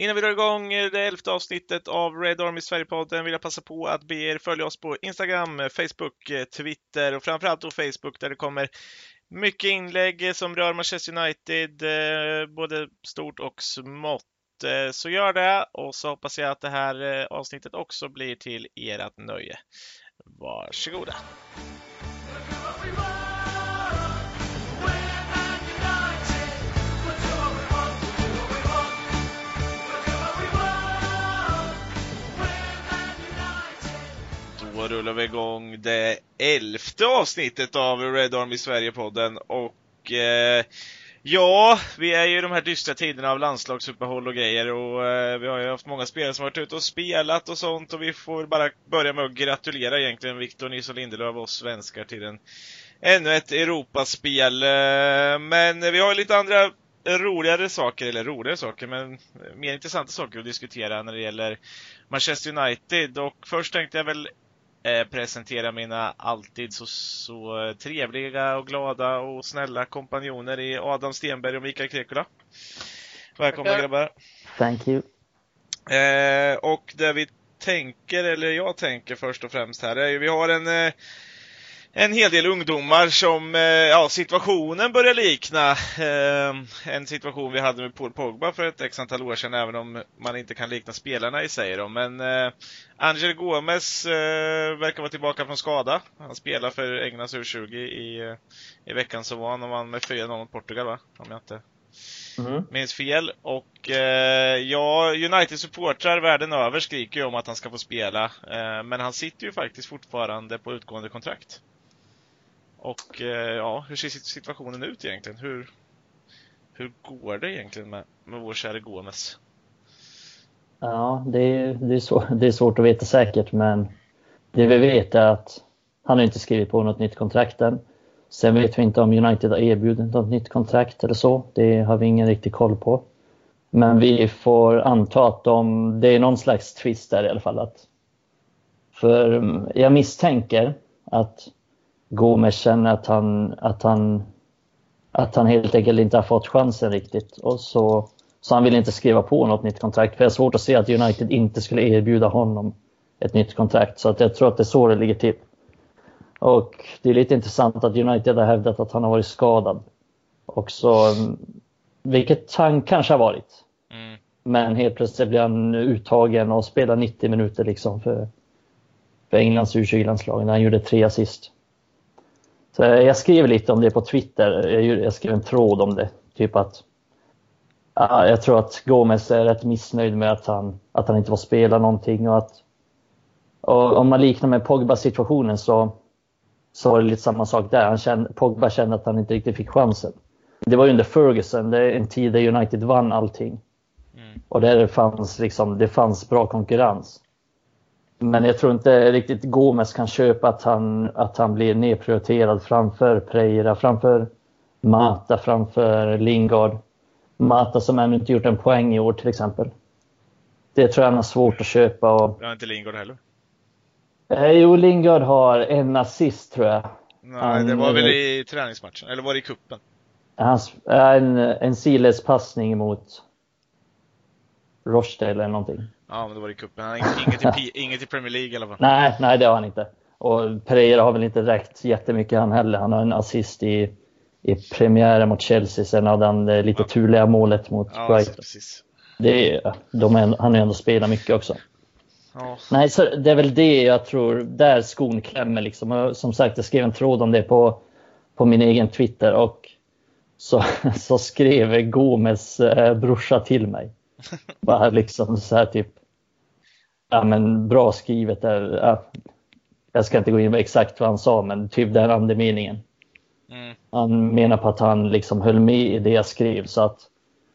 Innan vi drar igång eh, det elfte avsnittet av Red Army Sverigepodden vill jag passa på att be er följa oss på Instagram, eh, Facebook, eh, Twitter och framförallt då Facebook där det kommer mycket inlägg som rör Manchester United, både stort och smått. Så gör det och så hoppas jag att det här avsnittet också blir till ert nöje. Varsågoda! Då rullar vi igång det elfte avsnittet av Red Army Sverige-podden och eh, ja, vi är ju i de här dystra tiderna av landslagsuppehåll och grejer och eh, vi har ju haft många spelare som varit ute och spelat och sånt och vi får bara börja med att gratulera egentligen Victor Nilsson Lindelöf och oss svenskar till en, ännu ett Europaspel. Eh, men vi har lite andra roligare saker, eller roligare saker, men mer intressanta saker att diskutera när det gäller Manchester United. Och först tänkte jag väl eh, presentera mina alltid så, så trevliga och glada och snälla kompanjoner i Adam Stenberg och Mikael Krekula. Välkomna Tackar. grabbar! Thank you. Eh, och det vi tänker, eller jag tänker först och främst här, är ju vi har en eh, en hel del ungdomar som, eh, ja, situationen börjar likna eh, en situation vi hade med Paul Pogba för ett x antal år sedan, även om man inte kan likna spelarna i sig då. Men eh, Angel Gomes verkar vara tillbaka från skada. Han spelar för Englands U20 i, i veckan som var, och vann med 4-0 mot Portugal va? Om jag inte Mm. minns fel. Och eh, ja, United-supportrar världen över skriker ju om att han ska få spela. Eh, men han sitter ju faktiskt fortfarande på utgående kontrakt. Och eh, ja, hur ser situationen ut egentligen? Hur, hur går det egentligen med, med vår käre Gomes? Ja, det är, det, är svår, det är svårt att veta säkert, men det vi vet är att han har inte skrivit på något nytt kontrakt än. Sen vet vi inte om United har erbjudit något nytt kontrakt eller så. Det har vi ingen riktig koll på. Men vi får anta att de, det är någon slags twist där i alla fall. Att, för mm, jag misstänker att Gomes känner att han, att han, att han helt enkelt inte har fått chansen riktigt. Och så, så han vill inte skriva på något nytt kontrakt. För jag har svårt att se att United inte skulle erbjuda honom ett nytt kontrakt. Så att jag tror att det är så det ligger till. Och det är lite intressant att United har hävdat att han har varit skadad. Och så, vilket han kanske har varit. Mm. Men helt plötsligt blir han uttagen och spelar 90 minuter liksom för, för Englands U20-landslag när han gjorde tre assist. Så jag skrev lite om det på Twitter. Jag, skrev en tråd om det. Typ att ja, jag tror att Gomes är rätt missnöjd med att han, att han inte får spela någonting och att och om man liknar med Pogba-situationen så, så var det lite samma sak där. Han kände, Pogba kände att han inte riktigt fick chansen. Det var ju under Ferguson, det är en tid där United vann allting. Mm. Och där det fanns, liksom, det fanns bra konkurrens. Men jag tror inte riktigt Gomes kan köpa att han, att han blir nedprioriterad framför Preira, framför Mata, framför Lingard. Mata som ännu inte gjort en poäng i år till exempel. Det tror jag han har svårt att köpa. Och, har inte Lingard heller. eh, jo, Lingard har en assist tror jag. Nej, Han- det var väl i träningsmatchen, eller var det i kuppen? Hans, en, en sidledes passning mot Rochdale eller någonting. Ja, men det var i kuppen. Han inget i, inget i Premier League i alla fall. Nej, nej det har han inte. Och Pereira har väl inte räckt jättemycket han heller. Han har en assist i, i premiären mot Chelsea. Sen hade han det lite turliga målet mot Ja, Brighton. precis. Det är, de är, han har ju ändå spelat mycket också. Ja. Nej, så det är väl det jag tror, där skon klämmer liksom. Och som sagt, jag skrev en tråd om det på, på min egen Twitter och så, så skrev Gomes eh, brorsa till mig. Bara liksom så här typ, ja men bra skrivet där. Ja, jag ska inte gå in på exakt vad han sa, men typ den andemeningen. Mm. Han menar på att han liksom höll med i det jag skrev. Så att,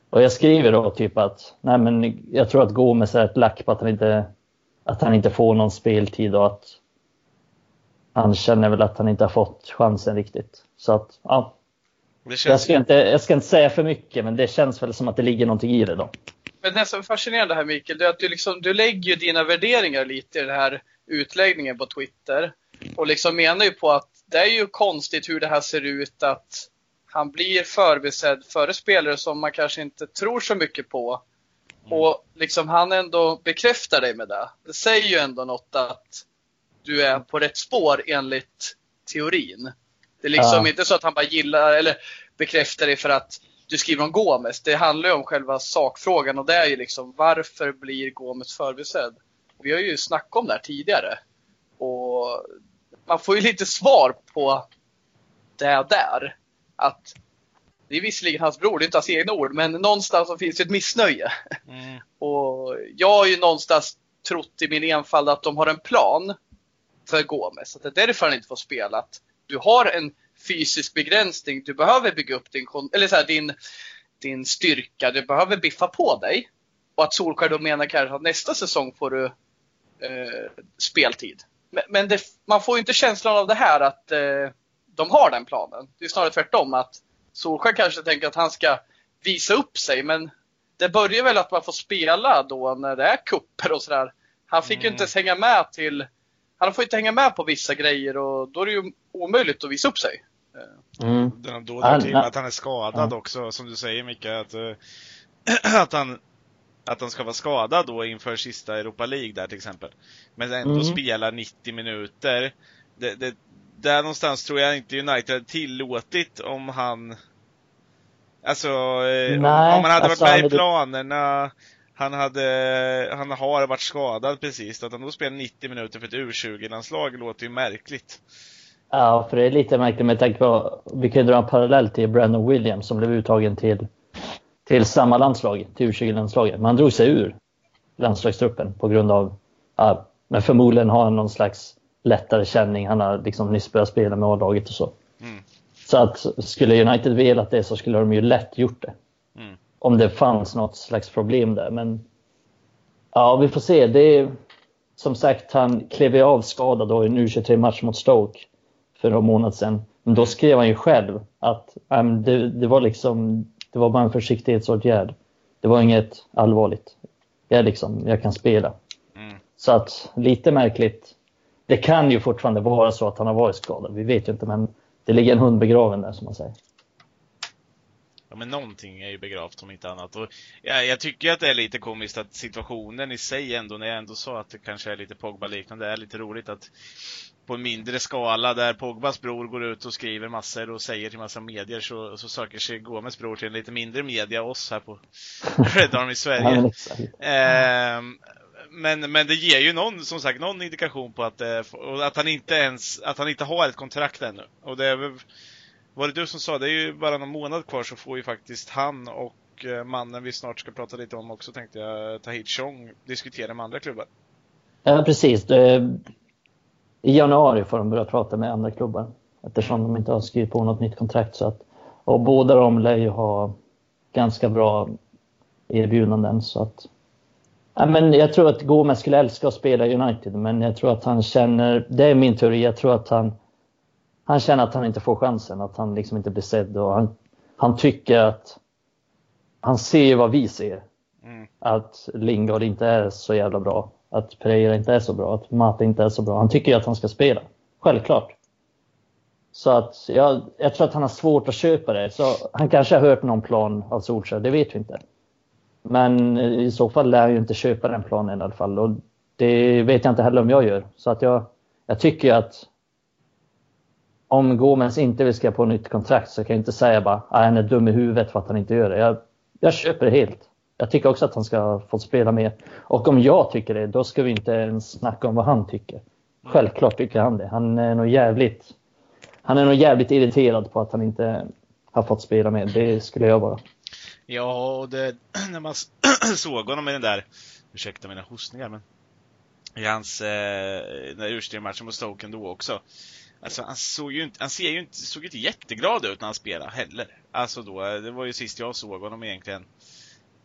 och jag skriver då typ att nej men jag tror att Gomes är ett lack på att han inte, att han inte får någon speltid och att han känner väl att han inte har fått chansen riktigt. Så att ja, Det jag känns... ska, inte, jag ska inte säga för mycket men det känns väl som att det ligger någonting i det då. Men det som är fascinerande här Mikael, det är att du, liksom, du lägger ju dina värderingar lite i den här utläggningen på Twitter. Och liksom menar ju på att det är ju konstigt hur det här ser ut att han blir förbisedd före spelare som man kanske inte tror så mycket på. Mm. Och liksom han ändå bekräftar dig med det. Det säger ju ändå något att du är på rätt spår enligt teorin. Det är liksom ja. inte så att han bara gillar eller bekräftar dig för att du skriver om Gomes. Det handlar ju om själva sakfrågan och det är ju liksom varför blir Gomes förbisedd? Vi har ju snackat om det här tidigare. Och man får ju lite svar på det där. Att det är visserligen hans bror, det är inte hans egna ord, men någonstans så finns det ett missnöje. Mm. Och jag har ju någonstans trott i min enfald att de har en plan för Gomes. Att det är därför han inte får spela. Att du har en fysisk begränsning. Du behöver bygga upp din, eller så här, din, din styrka. Du behöver biffa på dig. Och att Solskjaer då menar kanske att nästa säsong får du eh, speltid. Men, men det, man får ju inte känslan av det här att eh, de har den planen. Det är snarare tvärtom. att Solskjaer kanske tänker att han ska visa upp sig. Men det börjar väl att man får spela då när det är kupper och sådär. Han fick mm. ju inte ens hänga med till han får inte hänga med på vissa grejer och då är det ju omöjligt att visa upp sig. Mm. Då till att han är skadad ja. också, som du säger Micke. Att, äh, att, han, att han ska vara skadad då inför sista Europa League där till exempel. Men ändå mm. spelar 90 minuter. Det, det, där någonstans tror jag inte United tillåtit om han Alltså, Nej, om, han hade alltså, varit med i planerna han, hade, han har varit skadad precis. Att han då spelar 90 minuter för ett U20-landslag låter ju märkligt. Ja, för det är lite märkligt med tanke på, vi kan ju dra en parallell till Brandon Williams som blev uttagen till, till samma landslag, till U20-landslaget. Men han drog sig ur landslagstruppen på grund av, ja, men förmodligen har han någon slags lättare känning. Han har liksom nyss börjat spela med A-laget och så. Mm. Så att skulle United velat det så skulle de ju lätt gjort det. Mm om det fanns något slags problem där. Men ja, vi får se. Det är, som sagt, han klev av skadad då i en U23-match mot Stoke för några månader sedan. Men då skrev han ju själv att um, det, det, var liksom, det var bara en försiktighetsåtgärd. Det var inget allvarligt. Jag, liksom, jag kan spela. Mm. Så att lite märkligt. Det kan ju fortfarande vara så att han har varit skadad. Vi vet ju inte, men det ligger en hund begraven där som man säger ja, men någonting är ju begravt om inte annat. Och jag, jag tycker att det är lite komiskt att situationen i sig ändå, när jag ändå sa att det kanske är lite Pogba-liknande, är lite roligt att på en mindre skala där Pogbas bror går ut och skriver massor och säger till massa medier så, så söker sig Gomes bror till en lite mindre media, oss här på Red Army Sverige. eh, men, men det ger ju någon, som sagt, någon indikation på att, eh, att han inte ens, att han inte har ett kontrakt ännu. Och det är var det du som sa, det är ju bara någon månad kvar så får ju faktiskt han och eh, mannen vi snart ska prata lite om också tänkte jag, Tahit Chong, diskutera med andra klubbar. Ja precis. I januari får de börja prata med andra klubbar eftersom de inte har skrivit på något nytt kontrakt. Så att, och båda de lär ju ha ganska bra erbjudanden. Så att, ja, men jag tror att Gomes skulle älska att spela i United men jag tror att han känner, det är min teori, jag tror att han han känner att han inte får chansen, att han liksom inte blir sedd och han, han tycker att han ser vad vi ser. Mm. Att Lingard inte är så jävla bra, att Pereira inte är så bra, att Mata inte är så bra. Han tycker att han ska spela, självklart. Så att jag, jag tror att han har svårt att köpa det. Så han kanske har hört någon plan av Solskjaer, det vet vi inte. Men i så fall lär jag ju inte köpa den planen i alla fall. Och det vet jag inte heller om jag gör. Så att jag, jag tycker att om Gomes inte vill skriva på nytt kontrakt så kan jag inte säga bara att han är dum i huvudet för att han inte gör det. Jag, jag köper det helt. Jag tycker också att han ska få spela mer. Och om jag tycker det, då ska vi inte ens snacka om vad han tycker. Självklart tycker han det. Han är nog jävligt, han är nog jävligt irriterad på att han inte har fått spela mer. Det skulle jag vara. Ja, och det, när man såg honom i den där, ursäkta mina hostningar, men i hans, eh, den där urspelmatchen mot Stoken då också. Alltså han såg ju inte, han ser ju inte, såg inte jätteglad ut när han spelade heller. Alltså då, det var ju sist jag såg honom egentligen.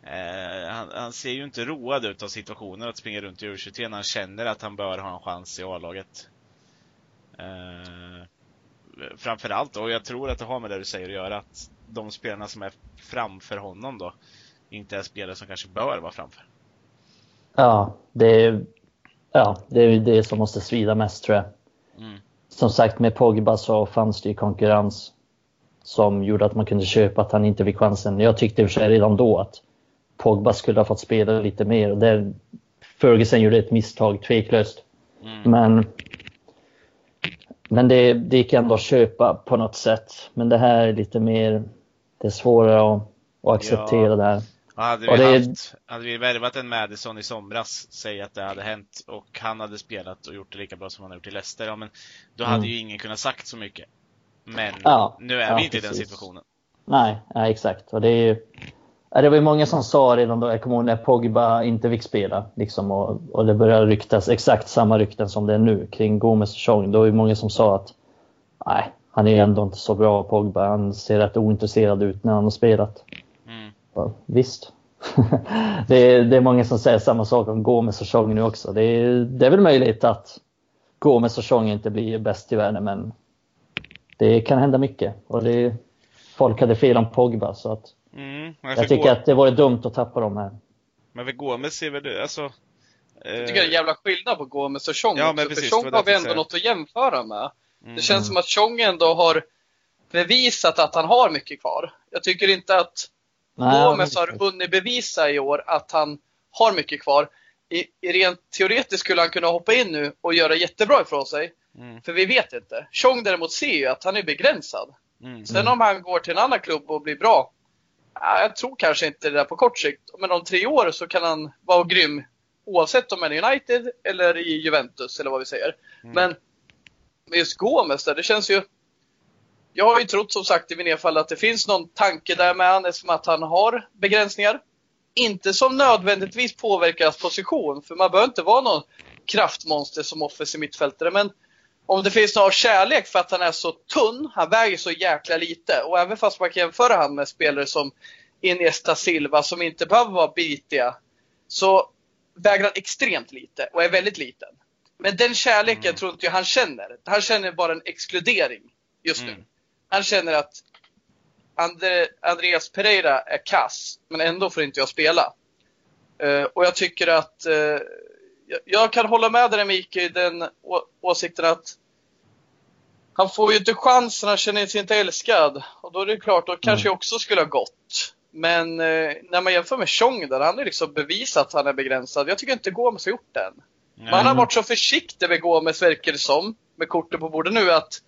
Eh, han, han, ser ju inte road ut av situationen att springa runt i U23 när han känner att han bör ha en chans i A-laget. Eh, framförallt, och jag tror att det har med det du säger att göra, att de spelarna som är framför honom då inte är spelare som kanske bör vara framför. Ja, det är, ja, det är det som måste svida mest tror jag. Mm som sagt med Pogba så fanns det ju konkurrens som gjorde att man kunde köpa att han inte fick chansen. Jag tyckte i och för sig redan då att Pogba skulle ha fått spela lite mer. Där Ferguson gjorde ett misstag, tveklöst. Mm. Men, men det, det gick ändå att köpa på något sätt. Men det här är lite mer, det är svårare att, att acceptera Ja. det här. Och hade, vi det haft, hade vi värvat en Madison i somras, säg att det hade hänt och han hade spelat och gjort det lika bra som han har gjort i Leicester, ja men då hade Mm. ju ingen kunnat sagt så mycket. Men Ja, nu är ja, vi inte i den precis. situationen. Nej, nej exakt. Och det, är ju, ja, det var ju många som sa redan då, jag kommer ihåg när Pogba inte fick spela. Liksom, och, och det började ryktas exakt samma rykten som det är nu kring Gomes och Chong. Då var det många som sa att nej, han är ändå inte så bra Pogba. Han ser rätt ointresserad ut när han har spelat. Mm. Ja, visst. det, är, det är många som säger samma sak om Gomes och Chong nu också. Det är, det är väl möjligt att Gomes och Chong inte blir bäst i världen men det kan hända mycket. Och det, folk hade fel om Pogba så att Mm. Jag tycker Go- att det vore dumt att tappa dem här. Men för Gomes är väl det, alltså... Jag tycker det är en jävla skillnad på Gomes och Chong Ja, men precis, för Chong har vi ändå något att jämföra med. mm. Det känns som att Chong ändå har bevisat att han har mycket kvar. Jag tycker inte att Gomes har hunnit bevisa i år att han har mycket kvar. I, i rent teoretiskt skulle han kunna hoppa in nu och göra jättebra ifrån sig. Mm. För vi vet inte. Chong däremot ser ju att han är begränsad. Mm. Sen om han går till en annan klubb och blir bra. ja, Jag tror kanske inte det där på kort sikt. Men om tre år så kan han vara grym. Oavsett om han är United eller i Juventus eller vad vi säger. Mm. Men just Gomes där, det känns ju... Jag har ju trott som sagt i min fall att det finns någon tanke där med han eftersom att han har begränsningar. Inte som nödvändigtvis påverkar hans position, för man behöver inte vara någon kraftmonster som offensiv mittfältare. Men om det finns någon kärlek för att han är så tunn, han väger så jäkla lite. Och även fast man kan jämföra han med spelare som Iniesta Silva som inte behöver vara bitiga. Så väger han extremt lite och är väldigt liten. Men den kärleken Mm. tror inte jag han känner. Han känner bara en exkludering just nu. Mm. Han känner att Andre, Andreas Pereira är kass, men ändå får inte jag spela. Eh, och jag tycker att eh, jag, kan hålla med dig Mikael i den åsikten att han får ju inte chansen, han känner sig inte älskad. Och då är det klart, då kanske jag också skulle ha gått. Men eh, när man jämför med Chong där, han har liksom bevisat att han är begränsad. Jag tycker inte Gomes har gjort det än. Nej. Man har varit så försiktig med Gomes verkar det som, med korten på bordet nu, att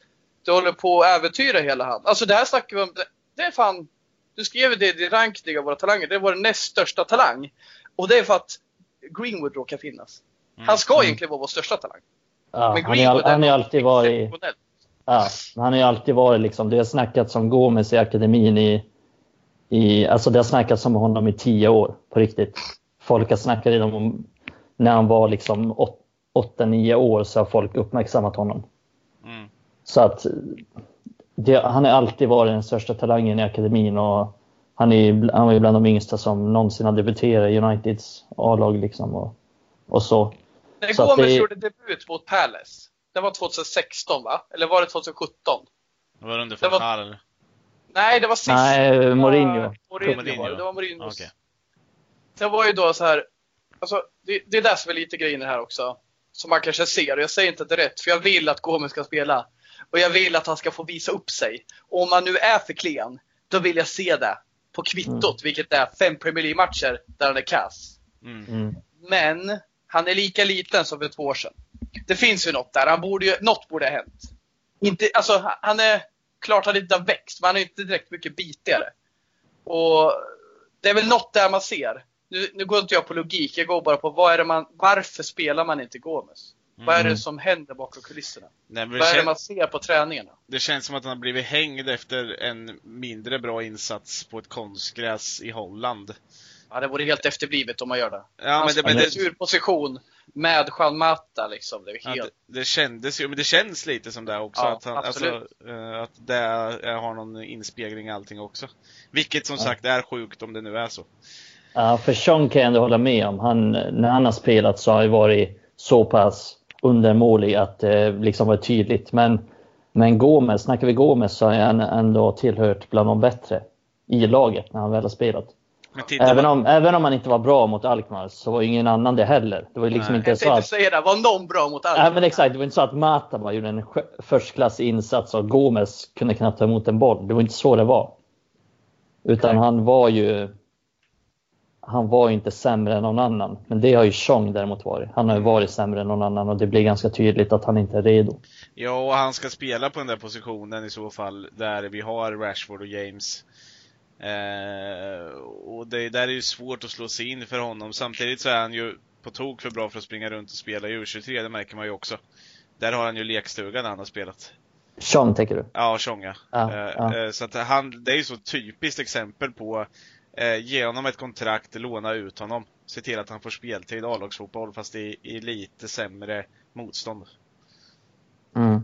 det håller på att äventyra hela han. Alltså det här snackar vi om, det, det är fan, du skrev det i rankning av våra talanger, det är vår näst största talang. Och det är för att Greenwood råkar finnas. Han ska Mm. egentligen vara vår största talang. Ja, Men all- han har ju alltid varit, ja, han har ju alltid varit liksom, det har snackats om Gomes i akademin i, i, alltså det har snackats om honom i tio år på riktigt. Folk har snackat om, när han var liksom 8-9 år så har folk uppmärksammat honom. Så att det, han har alltid varit den största talangen i akademin och han, är, ju- han var ju bland de yngsta som någonsin har debuterat i Uniteds A-lag liksom och, och så. När Så Gomes det- gjorde debut mot Palace, det var 2016 va? Eller var det 2017? Det var under Det var- eller? Nej, det var sist. Nej, Mourinho. Mourinho, Mourinho. var det. Det var Mourinhos. Okej. Det var ju då så här, alltså det, det är det som är lite grejen här också. Som man kanske ser, och jag säger inte att det är rätt, för jag vill att Gomes ska spela. Och jag vill att han ska få visa upp sig. Och om han nu är för klen, då vill jag se det på kvittot, Mm. vilket är fem Premier League-matcher där han är kass. Mm. Mm. Men han är lika liten som för två år sedan. Det finns ju något där. Han borde ju, något borde ha hänt. Inte, alltså, han är klart han inte har växt, men han är inte direkt mycket bitigare. Och det är väl något där man ser. Nu, nu går inte jag på logik, jag går bara på vad är det man, varför spelar man inte Gomes? Vad är det Mm. som händer bakom kulisserna? Nej, Vad är det man ser på träningarna? det känns som att han har blivit hängd efter en mindre bra insats på ett konstgräs i Holland. Ja, det vore helt efterblivet om man gör det. Ja, han men det, men det, ur position med Juan Mata liksom. Det är ja, helt... det, det kändes ju, men det känns lite som det också. Ja, att, han, alltså, eh, att det har någon inspegling i allting också. Vilket som Ja. sagt är sjukt om det nu är så. Ja, för Sean kan jag ändå hålla med om. Han, när han har spelat så har han varit så pass undermålig att det liksom var tydligt. Men, men Gomes, snackar vi Gomes så har han ändå tillhört bland de bättre i laget när han väl har spelat. Även man, om, även om han inte var bra mot Alkmaar så var ingen annan det heller. Det var liksom Nej. inte Jag så att... säga det, var någon bra mot allt? Nej men exakt, det var inte så att Mata bara gjorde en förstklassig insats och Gomes kunde knappt ta emot en boll. Det var inte så det var. Utan Nej. han var ju... han var inte sämre än någon annan. Men det har ju Chong däremot varit. Han har ju varit sämre än någon annan och det blir ganska tydligt att han inte är redo. Ja, och han ska spela på den där positionen i så fall, där vi har Rashford och James. Eh, och det där är ju svårt att slå sig in för honom. Samtidigt så är han ju på tok för bra för att springa runt och spela i U23, det märker man ju också. Där har han ju lekstuga när han har spelat. Chong tänker du? Ja, Chong ja. Ja, Eh, ja. eh, Så att han, det är ju så typiskt exempel på eh, ge honom ett kontrakt, låna ut honom. Se till att han får speltid A-lagsfotboll fast i, i lite sämre motstånd. Mm.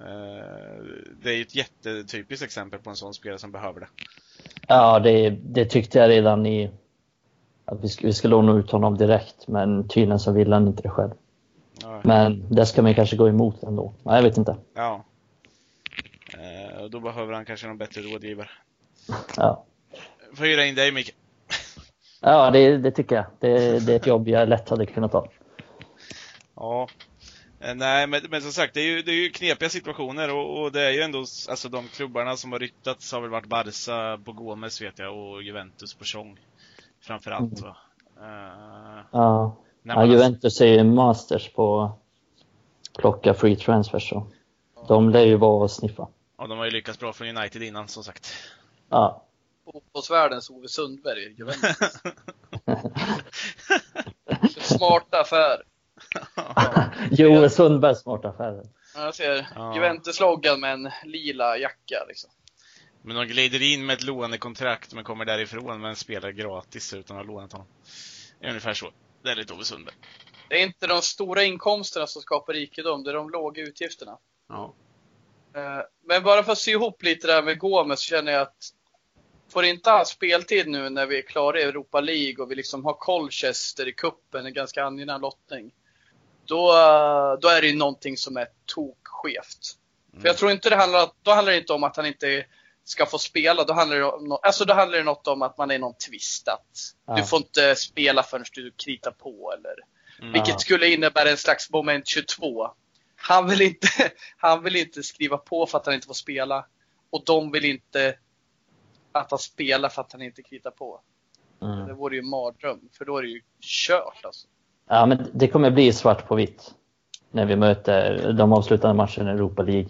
Eh, Det är ju ett jättetypiskt exempel på en sån spelare som behöver det. Ja, det, det tyckte jag redan i att vi ska, vi ska låna ut honom direkt, men tydligen så vill han inte det själv. Ja. Men det ska man kanske gå emot ändå. Nej, jag vet inte. ja. Eh, och Då behöver han kanske någon bättre rådgivare. Ja, Får hyra in dig Micke. ja det, det tycker jag. Det, det är ett jobb jag lätt hade kunnat ta. Ja. Eh, Nej, men, men som sagt, det är ju, det är ju knepiga situationer och, och det är ju ändå, alltså de klubbarna som har ryttats har väl varit Barca på Gomes vet jag och Juventus på Chong. Framförallt Mm. va. Eh, Ja, ja Juventus är ju masters på att plocka free transfers. Så. De lär ju vara och sniffa. Och de har ju lyckats bra från United innan som sagt. Ja, Fotbollsvärldens Ove Sundberg, Juventus. Smarta affär. Joel Sundbergs smarta affärer. Ja, Jag ser Ja. Juventus-loggan med en lila jacka liksom. Men de glider in med ett lånekontrakt men kommer därifrån med en spelare gratis utan att ha lånat honom. Det är ungefär så. Det är lite Ove Sundberg. Det är inte de stora inkomsterna som skapar rikedom, det är de låga utgifterna. Ja. Eh, Men bara för att sy ihop lite där med Gomes så känner jag att får inte han speltid nu när vi är klara i Europa League och vi liksom har Colchester i kuppen en ganska angenäm lottning. Då, då är det ju någonting som är tokskevt. För jag tror inte det handlar, då handlar det inte om att han inte ska få spela. Då handlar det, om, alltså då handlar det något om att man är någon twist. Att Ja. Du får inte spela förrän du kritar på. Eller, Mm. vilket skulle innebära en slags moment 22. Han vill, inte, han vill inte skriva på för att han inte får spela. Och de vill inte att han spelar för att han inte kritar på. Det Mm. vore ju mardröm. För då är det ju kört alltså. Ja, men det kommer bli svart på vitt när vi möter de avslutande matcherna i Europa League.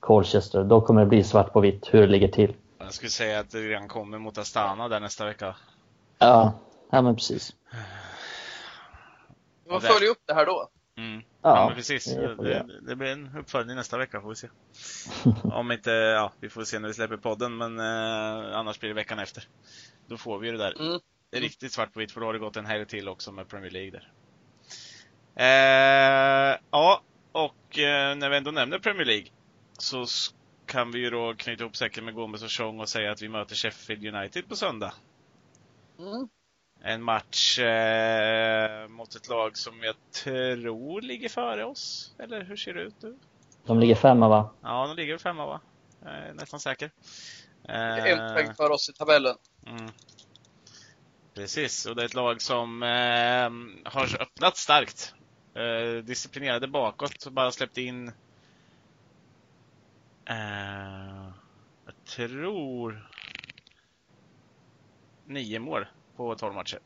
Colchester. Då kommer det bli svart på vitt hur det ligger till. Jag skulle säga att det redan kommer mot Astana där nästa vecka. Ja, ja men precis. Man det- följer upp det här då. Mm. Ja, Ja, men precis. det Det, blir en uppföljning nästa vecka får vi se. Om inte, ja, vi får se när vi släpper podden men eh, annars blir det veckan efter. Då får vi ju det där. Mm. Det är riktigt svart på vitt för då har det gått en helg till också med Premier League där. Eh, ja, och eh, när vi ändå nämner Premier League så kan vi ju då knyta ihop säcken med Gomes och Chong och säga att vi möter Sheffield United på söndag. Mm. En match eh, mot ett lag som jag tror ligger före oss. Eller hur ser det ut nu? De ligger femma va? Ja, de ligger femma va? Jag är nästan säker. En poäng Eh, för oss i tabellen. mm. Precis, och det är ett lag som eh, har öppnat starkt. Eh, disciplinerade bakåt och bara släppt in eh, jag tror nio mål på 12 matcher.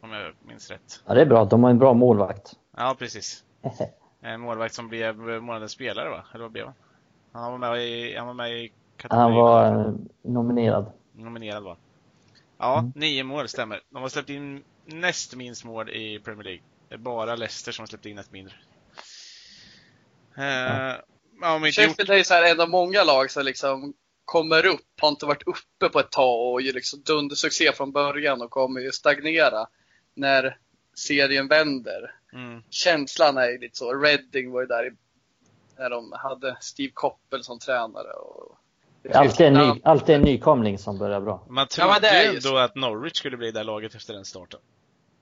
Om jag minns rätt. Ja, det är bra. De har en bra målvakt. Ja, precis. En målvakt som blev månadens spelare va? Eller vad blev han? Han var med i, han var med i kategorin. Han var eh, nominerad. Nominerad va? Ja, Mm. nio mål stämmer. De har släppt in näst minst mål i Premier League. Det är bara Leicester som har släppt in ett mindre. Eh, ja, inte gjort... Sheffield är ju så här en av många lag som liksom kommer upp, har inte varit uppe på ett tag och ju liksom dundersuccé från början och kommer ju stagnera när serien vänder. Mm, Känslan är ju lite så. Reading var ju där i, när de hade Steve Coppel som tränare. Och alltid en, Ja, ny, alltid en nykomling som börjar bra. man Ja, trodde är ju ändå att Norwich skulle bli det laget efter den starten.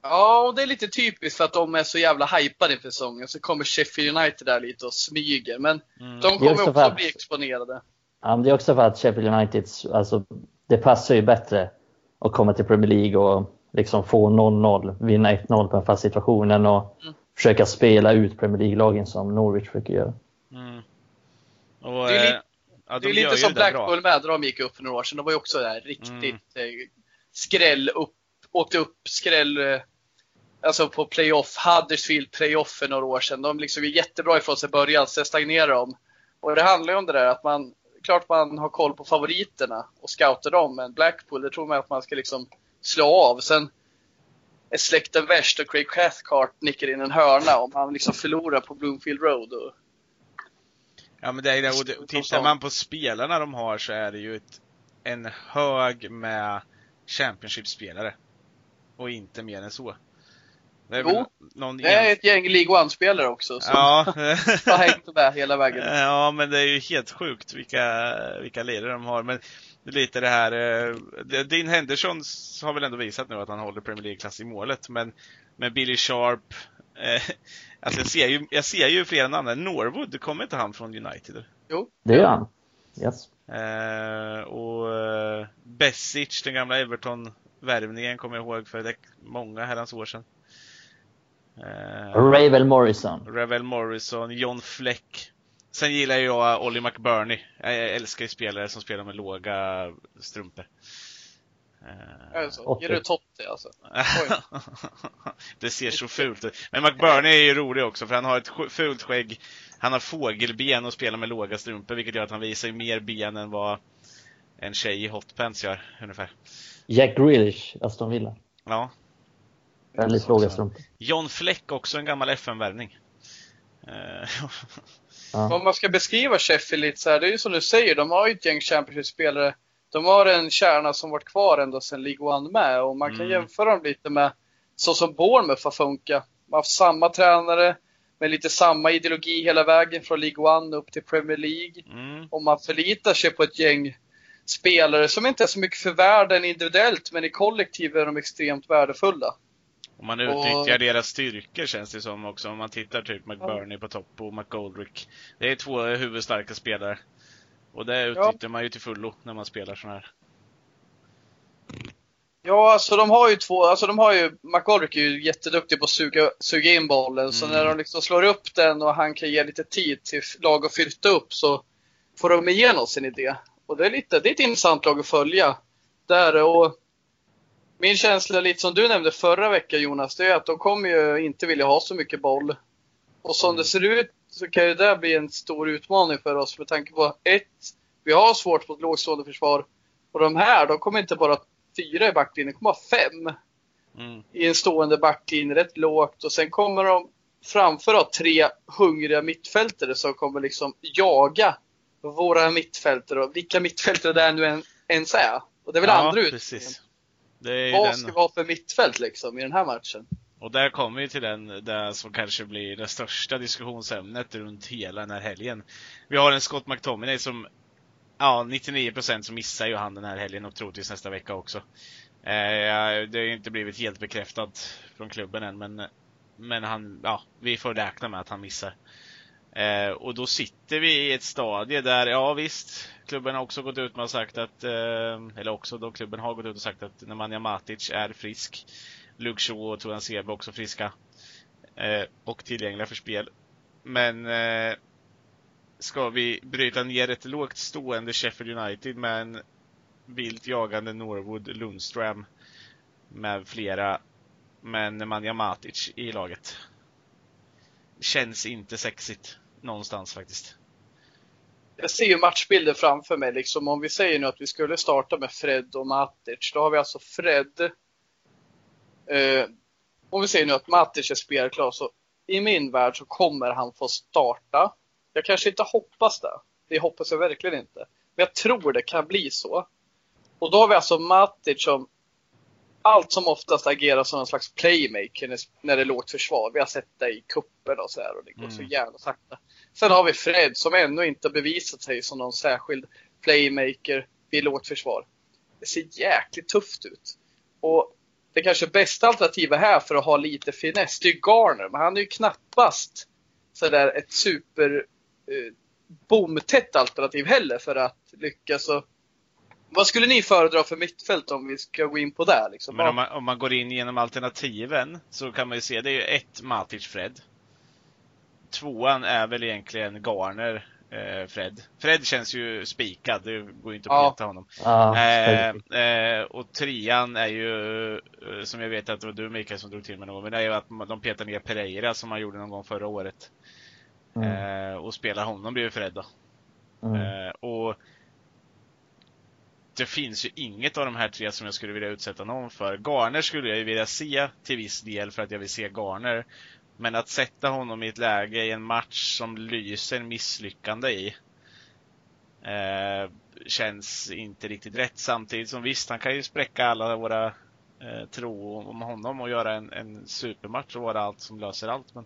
Ja, och det är lite typiskt för att de är så jävla hypade inför säsongen. Så kommer Sheffield United där lite och smyger. Men Mm. de kommer också bli exponerade. Ja, men det är också för att Sheffield United, alltså, det passar ju bättre att komma till Premier League och liksom få 0-0, vinna 1-0 på en fast situation än att Mm. försöka spela ut Premier League-lagen som Norwich försöker göra. Mm. Och, Det är li- eh, ja, Det är de lite som. Mm. Blackpool med, när de gick upp för några år sedan. De var ju också där riktigt eh, skräll upp åkte upp skräll, eh, alltså på playoff, Huddersfield playoff för några år sedan. De liksom är jättebra ifrån sig i början, sen stagnerar de. Och det handlar ju om det där att man, klart man har koll på favoriterna och scoutar dem, men Blackpool, det tror man att man ska liksom slå av. Sen är släkten värst och Craig Cathcart nickar in en hörna om han liksom förlorar på Bloomfield Road. Och... Ja men det är det, och tittar man på spelarna de har så är det ju ett, en hög med Championship-spelare. Och inte mer än så. Det är, jo, någon det är ett gäng League One-spelare också som ja. har hängt med hela vägen. Ja, men det är ju helt sjukt vilka, vilka lirare de har. Men lite det här, eh, Dean Henderson har väl ändå visat nu att han håller Premier League-klass i målet, men, men Billy Sharp, eh, alltså jag ser ju, jag ser ju flera namn. Norwood, kommer inte han från United? Jo. Det gör han. Yes. Eh, och eh, Besic, den gamla Everton-värvningen, kommer jag ihåg för det många herrans år sedan. Eh, Ravel Morrison. Ravel Morrison, John Fleck. Sen gillar jag Ollie McBurney. Jag älskar ju spelare som spelar med låga strumpor. Alltså, ger du Totti alltså? det ser så fult ut. Men McBurney är ju rolig också för han har ett fult skägg. Han har fågelben och spelar med låga strumpor vilket gör att han visar mer ben än vad en tjej i hotpants gör ungefär. Jack Grealish, Aston Villa. Ja. Väldigt låga strumpor. John Fleck, också en gammal FN-värvning. Ja. Om man ska beskriva Sheffield lite så här, det är ju som du säger, de har ju ett gäng Championship-spelare. De har en kärna som varit kvar ända sedan League One med och man kan mm. jämföra dem lite med så som Bournemouth har funkat. Man har haft samma tränare med lite samma ideologi hela vägen från League One upp till Premier League. Mm. Och man förlitar sig på ett gäng spelare som inte är så mycket för världen individuellt men i kollektiv är de extremt värdefulla. Och man utnyttjar och... deras styrkor känns det som också. Om man tittar typ McBurney på topp och McGoldrick. Det är två huvudstarka spelare. Och det utnyttjar ja. man ju till fullo när man spelar sån här. Ja, alltså de har ju två, alltså de har ju, McGoldrick är ju jätteduktig på att suga, suga in bollen. Mm. Så när de liksom slår upp den och han kan ge lite tid till lag att flytta upp så får de igenom sin idé. Och det är lite, det är ett intressant lag att följa. Där och min känsla, lite som du nämnde förra veckan Jonas, det är att de kommer ju inte vilja ha så mycket boll. Och som det ser ut så kan ju det bli en stor utmaning för oss med tanke på ett, vi har svårt mot lågstående försvar. Och de här, de kommer inte bara fyra i backlinjen, de kommer ha fem. Mm. I en stående backlinje, rätt lågt. Och sen kommer de framför ha tre hungriga mittfältare som kommer liksom jaga våra mittfältare och vilka mittfältare det är nu ens är. Och det är väl ja, andra utmaningen. Vad ska vi ha för mittfält liksom i den här matchen? Och där kommer vi till den, det som kanske blir det största diskussionsämnet runt hela den här helgen. Vi har en Scott McTominay som, ja 99% så missar ju han den här helgen och troligtvis nästa vecka också. Eh, det har inte blivit helt bekräftat från klubben än men, men han, ja, vi får räkna med att han missar. Eh, och då sitter vi i ett stadie där, ja visst, klubben har också gått ut med och sagt att, eh, eller också då klubben har gått ut och sagt att Nemanja Matic är frisk. Luke Shaw och Toran Sebe också friska. Eh, och tillgängliga för spel. Men eh, ska vi bryta ner ett lågt stående Sheffield United med en vilt jagande Norwood, Lundström med flera, Men Nemanja Matic i laget. Känns inte sexigt någonstans faktiskt jag ser ju matchbilden framför mig. Liksom, om vi säger nu att vi skulle starta med Fred och Matic. Då har vi alltså Fred. Eh, om vi säger nu att Matic är spelklar så i min värld så kommer han få starta. Jag kanske inte hoppas det. Det hoppas jag verkligen inte. Men jag tror det kan bli så. Och då har vi alltså Matic som allt som oftast agerar som en slags playmaker när det är lågt försvar. Vi har sett det i kuppen och så här och det går mm. så jävla sakta. Sen har vi Fred som ännu inte bevisat sig som någon särskild playmaker vid lågt försvar. Det ser jäkligt tufft ut. Och det kanske bästa alternativet här för att ha lite finess, det är Garner. Men han är ju knappast sådär ett super eh, bomtätt alternativ heller för att lyckas. Och vad skulle ni föredra för mittfält om vi ska gå in på det? Liksom? Men om man, om man går in genom alternativen så kan man ju se, det är ju ett Matic Fred. Tvåan är väl egentligen Garner eh, Fred. Fred känns ju spikad, det går ju inte att Ja. peta honom. Ja, Eh, eh, och trean är ju, eh, som jag vet att det var du Mikael som drog till med någon men det är ju att de petar ner Pereira som man gjorde någon gång förra året. mm, Eh, och spelar honom blir ju Fred då. mm. Eh, och det finns ju inget av de här tre som jag skulle vilja utsätta någon för. Garner skulle jag ju vilja se till viss del för att jag vill se Garner. Men att sätta honom i ett läge i en match som lyser misslyckande i eh, känns inte riktigt rätt. Samtidigt som visst, han kan ju spräcka alla våra eh, tro om honom och göra en, en supermatch och vara allt som löser allt. Men,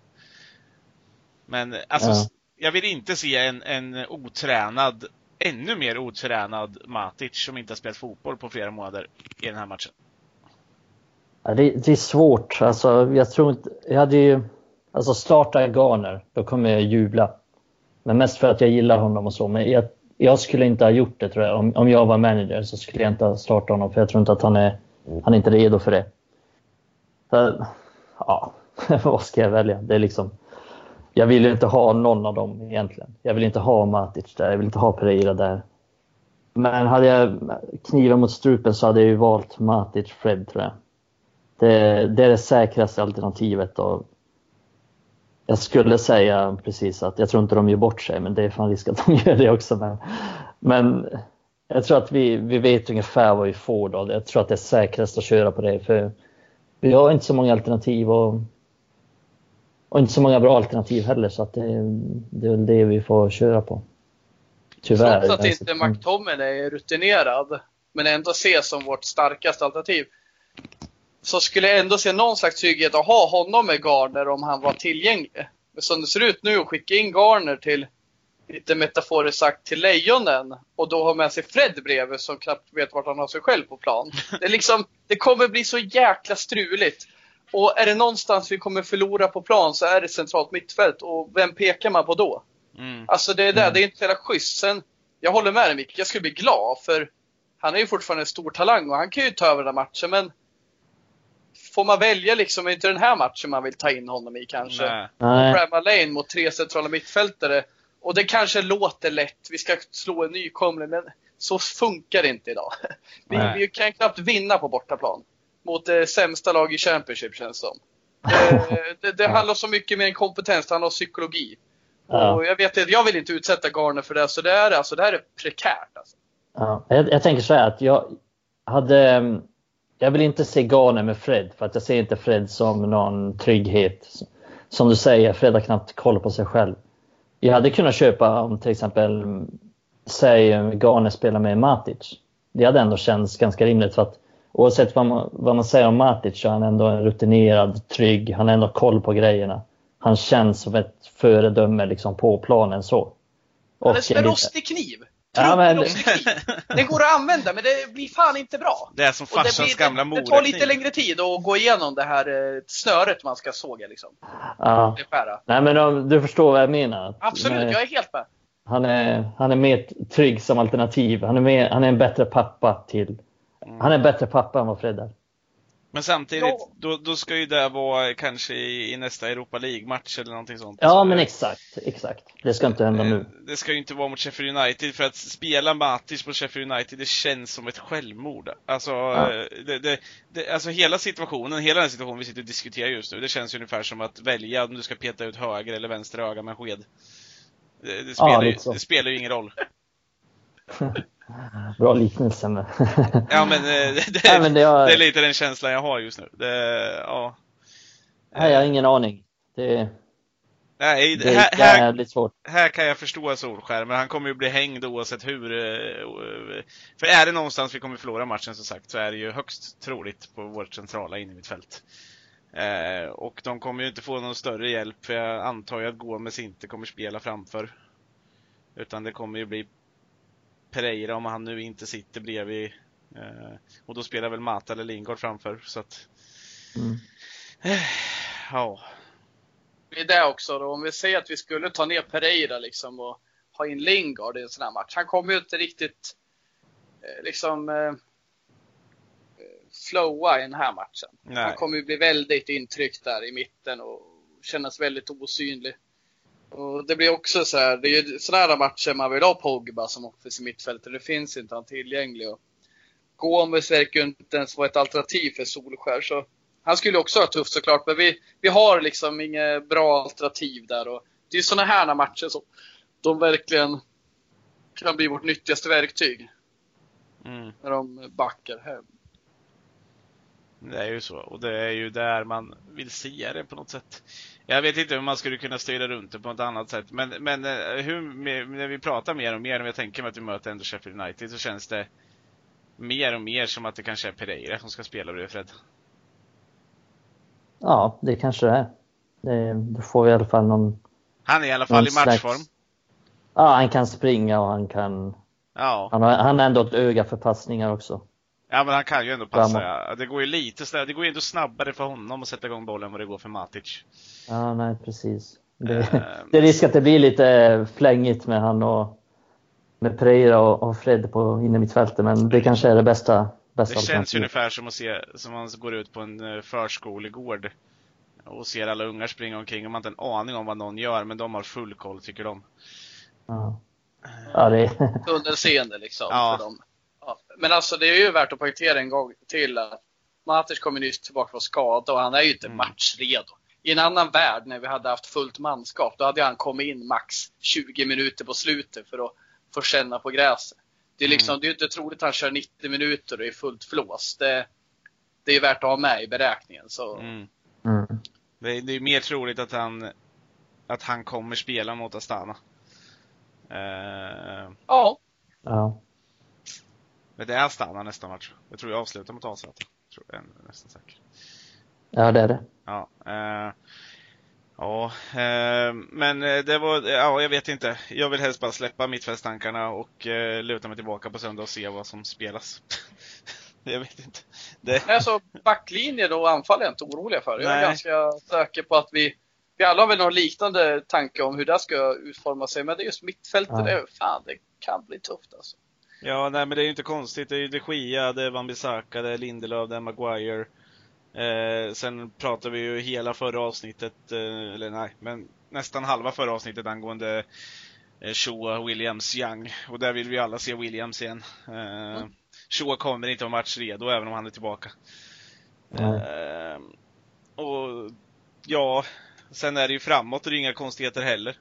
men alltså, Ja. jag vill inte se en, en otränad, ännu mer otränad Matic som inte har spelat fotboll på flera månader i den här matchen. Ja, det, det är svårt. Alltså, jag tror inte... Jag hade ju... Alltså starta Garner, då kommer jag jubla. Men mest för att jag gillar honom och så. Men jag, jag skulle inte ha gjort det tror jag. Om, om jag var manager så skulle jag inte ha startat honom för jag tror inte att han är, han är inte redo för det. Så, ja, vad ska jag välja? Det är liksom... Jag vill inte ha någon av dem egentligen. Jag vill inte ha Matic där, jag vill inte ha Pereira där. Men hade jag kniven mot strupen så hade jag ju valt Matic Fred tror jag. Det, det är det säkraste alternativet. Och jag skulle säga precis att jag tror inte de gör bort sig, men det är fan risk att de gör det också. Men, men jag tror att vi, vi vet ungefär vad vi får då. Jag tror att det är säkrast att köra på det. För vi har inte så många alternativ och, och inte så många bra alternativ heller. Så att det, det är väl det vi får köra på. Tyvärr. Trots att inte McTominay är rutinerad, men ändå ses som vårt starkaste alternativ. Så skulle jag ändå se någon slags trygghet att ha honom med Garner om han var tillgänglig. Men som det ser ut nu, att skicka in Garner till, lite metaforiskt sagt, till Lejonen och då ha med sig Fred bredvid som knappt vet vart han har sig själv på plan. Det, är liksom, det kommer bli så jäkla struligt. Och är det någonstans vi kommer förlora på plan så är det centralt mittfält. Och vem pekar man på då? Mm. Alltså det är där, Mm. det är inte så jävla schysst. Sen, jag håller med dig Micke, jag skulle bli glad för han är ju fortfarande en stor talang och han kan ju ta över den här matchen men Får man välja liksom, är inte den här matchen man vill ta in honom i kanske? Nej. Bramall Lane mot tre centrala mittfältare. Och det kanske låter lätt, vi ska slå en nykomling, men så funkar det inte idag. Vi, vi kan knappt vinna på bortaplan. Mot det sämsta lag i Championship känns det som. Eh, det, det handlar så mycket mer än kompetens, det handlar om psykologi. Ja. Och jag vet jag vill inte utsätta Garner för det, så det är, alltså, det här är prekärt. Alltså. Ja, jag, jag tänker så här att jag hade... mm, Jag vill inte se Garner med Fred för att jag ser inte Fred som någon trygghet. Som du säger, Fred har knappt koll på sig själv. Jag hade kunnat köpa om till exempel, mm, säg Garner spelar med Matic. Det hade ändå känts ganska rimligt för att oavsett vad man, vad man säger om Matic så är han ändå en rutinerad, trygg, han har ändå koll på grejerna. Han känns som ett föredöme liksom på planen så. Han är Och som en rostig kniv. Ja, men- Rostig kniv. Den går att använda, men det blir fan inte bra. Det är som Och det, farsans blir, gamla det, det tar lite morakniv. längre tid att gå igenom det här eh, snöret man ska såga liksom. Ja. Nej men du förstår vad jag menar. Absolut, nej, jag är helt med. han, är, han är mer trygg som alternativ. Han är, mer, han är en bättre pappa till... Han är en bättre pappa än vad Fred är. Men samtidigt, Ja. då, då ska ju det vara kanske i, i nästa Europa League-match eller någonting sånt. Ja Så, men exakt, exakt. Det ska inte hända nu. Eh, Det ska ju inte vara mot Sheffield United, för att spela Matic mot Sheffield United, det känns som ett självmord. Alltså, eh, det, det, det, alltså hela situationen, hela den situationen vi sitter och diskuterar just nu, det känns ju ungefär som att välja om du ska peta ut höger eller vänster öga med en sked. Det, det, spelar, ju, lite så. det spelar ju ingen roll. Bra liknelse. Men... Ja men, eh, det, det, Nej, men det har- det är lite den känslan jag har just nu. Det, ja. Nej, jag har ingen aning. Det, Nej, det här, är här, här kan jag förstå Solskär, men han kommer ju bli hängd oavsett hur. eh, För är det någonstans vi kommer förlora matchen som sagt så är det ju högst troligt på vårt centrala innermittfält. Eh, och de kommer ju inte få någon större hjälp för jag antar ju att Gomes inte kommer spela framför. Utan det kommer ju bli Pereira om han nu inte sitter bredvid. Eh, och då spelar väl Mata eller Lingard framför så att Mm. ja. Det är det också då. Om vi säger att vi skulle ta ner Pereira liksom och ha in Lingard i en sån här match. Han kommer ju inte riktigt eh, liksom eh, flowa i den här matchen. Nej. Han kommer ju bli väldigt intryckt där i mitten och kännas väldigt osynlig. Och det blir också så här, det är ju sådana matcher man vill ha Pogba som offensiv mittfältare. Det finns inte han tillgänglig. Och Gomes verkar ju inte ens vara ett alternativ för Solskär. Så han skulle också ha tufft såklart, men vi, vi har liksom inget bra alternativ där. Och det är sådana här matcher som de verkligen kan bli vårt nyttigaste verktyg. Mm. När de backar hem. Det är ju så, och det är ju där man vill se det på något sätt. Jag vet inte hur man skulle kunna styra runt det på något annat sätt, men, men eh, hur, när vi pratar mer och mer, om jag tänker mig att vi möter ändå Sheffield United, så känns det mer och mer som att det kanske är Pereira som ska spela bredvid Fred. Ja, det kanske det är. Det, då får vi i alla fall någon... Han är i alla fall i slags- matchform. Ja, han kan springa och han kan... Ja. Han har, han har ändå ett öga för passningar också. Ja, men han kan ju ändå passa. Ja. Det går ju lite snabbt, det går ju ändå snabbare för honom att sätta igång bollen än vad det går för Matic. Ja, nej precis. Det, Eh, det är risk att det blir lite flängigt med han och med Pereira och, och Fred på inne mittfältet, men det kanske är det bästa, bästa Det känns ju ungefär som att se, som man går ut på en eh, förskolegård och ser alla ungar springa omkring och man har inte en aning om vad någon gör, men de har full koll tycker de. Ja. Ja, det, Tunnelseende liksom Ja. för dem. Ja. Men alltså det är ju värt att poängtera en gång till att Matic kommer nyss tillbaka från skada och han är ju inte Mm. matchredo. I en annan värld när vi hade haft fullt manskap, då hade han kommit in max 20 minuter på slutet för att få känna på gräset. Det är liksom, Mm. det är inte troligt att han kör 90 minuter och är fullt flås. Det, det är värt att ha med i beräkningen. Så. Mm. mm. Det, är, det är mer troligt att han, att han kommer spela mot Astana. Ja, ja. Men det är Astana nästa match. Jag tror jag avslutar mot AZ. Tror jag är nästan säker. ja, det är det. Ja, eh, ja eh, men eh, det var, ja jag vet inte. Jag vill helst bara släppa mittfältstankarna och eh, luta mig tillbaka på söndag och se vad som spelas. jag vet inte. Det, alltså backlinjen och anfall är jag inte oroliga för. Jag är Nej. ganska säker på att vi, vi alla har väl någon liknande tanke om hur det ska utforma sig. Men det är just mittfältet, Ja. det, fan det kan bli tufft alltså. Ja, nej men det är ju inte konstigt. Det är ju de Gia, det är Wan-Bissaka, det är Lindelöf, det är Maguire. Eh, sen pratar vi ju hela förra avsnittet, eh, eller nej, men nästan halva förra avsnittet angående eh, Shaw, Williams, Young. Och där vill vi alla se Williams igen. Eh, Shaw kommer inte vara matchredo även om han är tillbaka. Nej. Eh, och ja, sen är det ju framåt och det är inga konstigheter heller.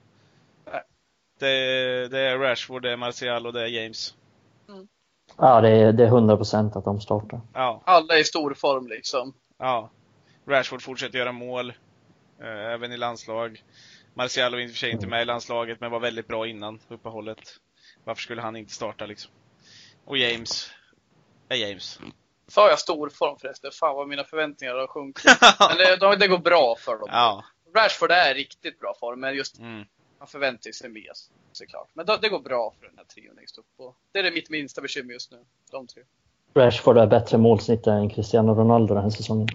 Det, det är Rashford, det är Martial och det är James. Ja, det är, det är 100 procent att de startar. Ja, Alla är i stor form liksom. ja. Rashford fortsätter göra mål, eh, även i landslag. Martial var i och för sig inte med i landslaget, men var väldigt bra innan uppehållet. Varför skulle han inte starta liksom? Och James, är James. Sa jag stor form förresten? Fan vad mina förväntningar har sjunkit. Men det, de- det går bra för dem. ja. Rashford är riktigt bra form, men just Mm. Man förväntar sig mer såklart. Men det, det går bra för den här trion längst upp. Och det är det mitt minsta bekymmer just nu. De tre. Rashford har bättre målsnitt än Cristiano Ronaldo den här säsongen.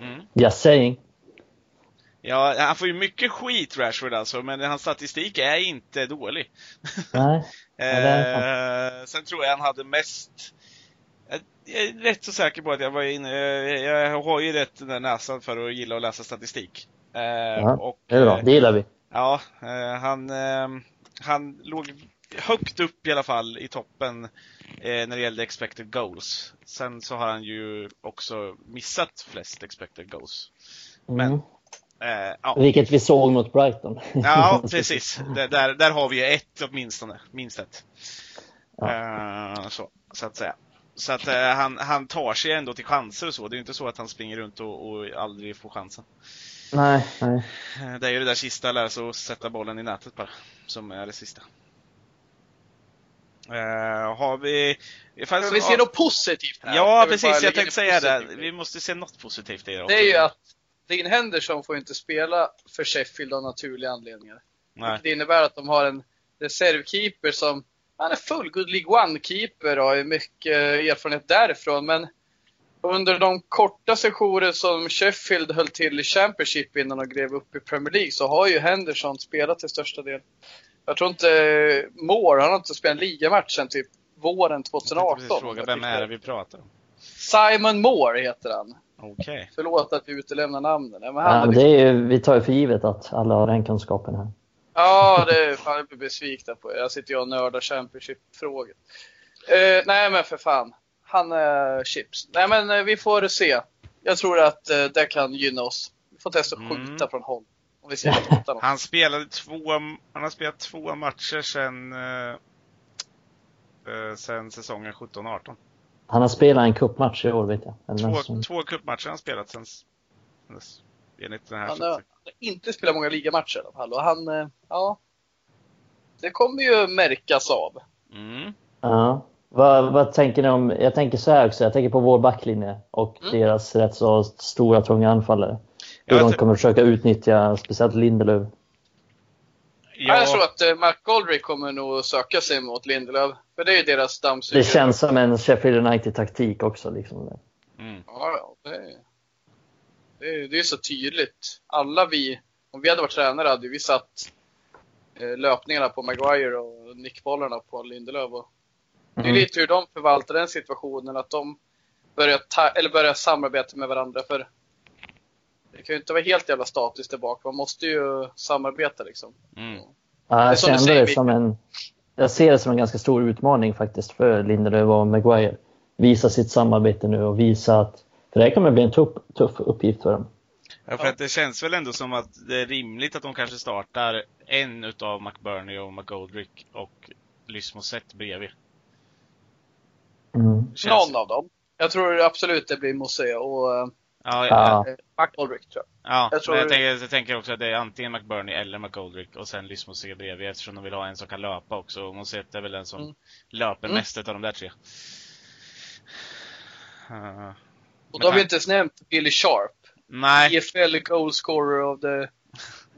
Mm. Just saying. Ja, han får ju mycket skit Rashford alltså, men hans statistik är inte dålig. Nej. är Eh, sen tror jag han hade mest jag- jag är rätt så säker på att jag var inne, eh, jag har ju rätt den där näsan för att gilla att läsa statistik. Eh, Ja, och, Det är bra. eh, Det gillar vi. Ja, eh, han, eh, han låg högt upp i alla fall i toppen eh, när det gällde expected goals. Sen så har han ju också missat flest expected goals. Men, Mm. Eh, ja. Vilket vi såg mot Brighton. Ja, precis. Där, där, där har vi ju ett åtminstone. Minst ett. Eh, så, så att säga. Så att eh, han, han tar sig ändå till chanser och så. Det är ju inte så att han springer runt och, och aldrig får chansen. Nej, nej. Eh, Det är ju det där sista, lära sig att sätta bollen i nätet bara. Som är det sista. Eh, har vi... Fast, Men vi ser något positivt här. Ja, precis. Jag tänkte säga det. Vi måste se något positivt i det också. Det är ju att Dean Henderson får inte spela för Sheffield av naturliga anledningar. Nej. Det innebär att de har en reservkeeper som, han är fullgod League One-keeper och har mycket erfarenhet därifrån. Men under de korta sessioner som Sheffield höll till i Championship innan de grev upp i Premier League så har ju Henderson spelat till största del. Jag tror inte Moore, han har inte spelat en ligamatch sen typ våren Jag tänkte 2018. precis fråga, vem är det vi pratar om? Simon Moore heter han. Okej. Förlåt att vi utelämnar namnen. Men han Ja, men det är ju, vi tar ju för givet att alla har den kunskapen här. Ja, det är fan jag blir besvikna på. Jag sitter ju och nördar Championship-frågor. Eh, nej, men för fan. Han är chips. Nej, men eh, vi får se. Jag tror att eh, det kan gynna oss. Vi får testa att Mm. skjuta från håll. Om vi ser att. Han spelade två, han har spelat två matcher sen, eh, eh, sen säsongen 17-18. Han har spelat en cupmatch i år vet jag. Eller Två, nästan. två cupmatcher har han spelat sen, sen dess, enligt den här Han har, han statistiken. har inte spelat många ligamatcher i alla fall. Och han, eh, ja. Det kommer ju märkas av. Mm. Ja. Vad, vad tänker ni om, jag tänker så här också, jag tänker på vår backlinje och Mm. deras rätt så stora, tunga anfallare. Hur Jag de kommer försöka utnyttja speciellt Lindelöf. Ja. Jag tror att eh, McGoldrick kommer nog söka sig mot Lindelöf. För det är ju deras Det dammsugare. känns som en Sheffield United-taktik också. Liksom. mm. Ja, ja, det, är- det, är- det är så tydligt. Alla vi, om vi hade varit tränare hade vi satt eh, löpningarna på Maguire och nickbollarna på Lindelöf. Och det är lite hur de förvaltar den situationen, att de börjar, ta, eller börjar samarbeta med varandra. För det kan ju inte vara helt jävla statiskt där bak. Man måste ju samarbeta liksom. Mm. Ja, jag kände säger, det som en... Jag ser det som en ganska stor utmaning faktiskt för Lindelöf och Maguire. Visa sitt samarbete nu och visa att... För det här kommer bli en tuff, tuff uppgift för dem. Ja, för att det känns väl ändå som att det är rimligt att de kanske startar en utav McBurney och McGoldrick och Lysmoset bredvid. Mm. Någon av dem. Jag tror absolut det blir Mose och eh, Ja, ja, Ja. McGoldrick tror jag. ja. jag tror- jag tänker, jag tänker också att det är antingen McBurney eller McGoldrick och sen Lysmoset bredvid eftersom de vill ha en som kan löpa också. Och Moset är väl den som Mm. löper Mm. mest utav de där tre. Uh, Och då har vi inte ens nämnt Billy Sharp. nej. EFL goal scorer of the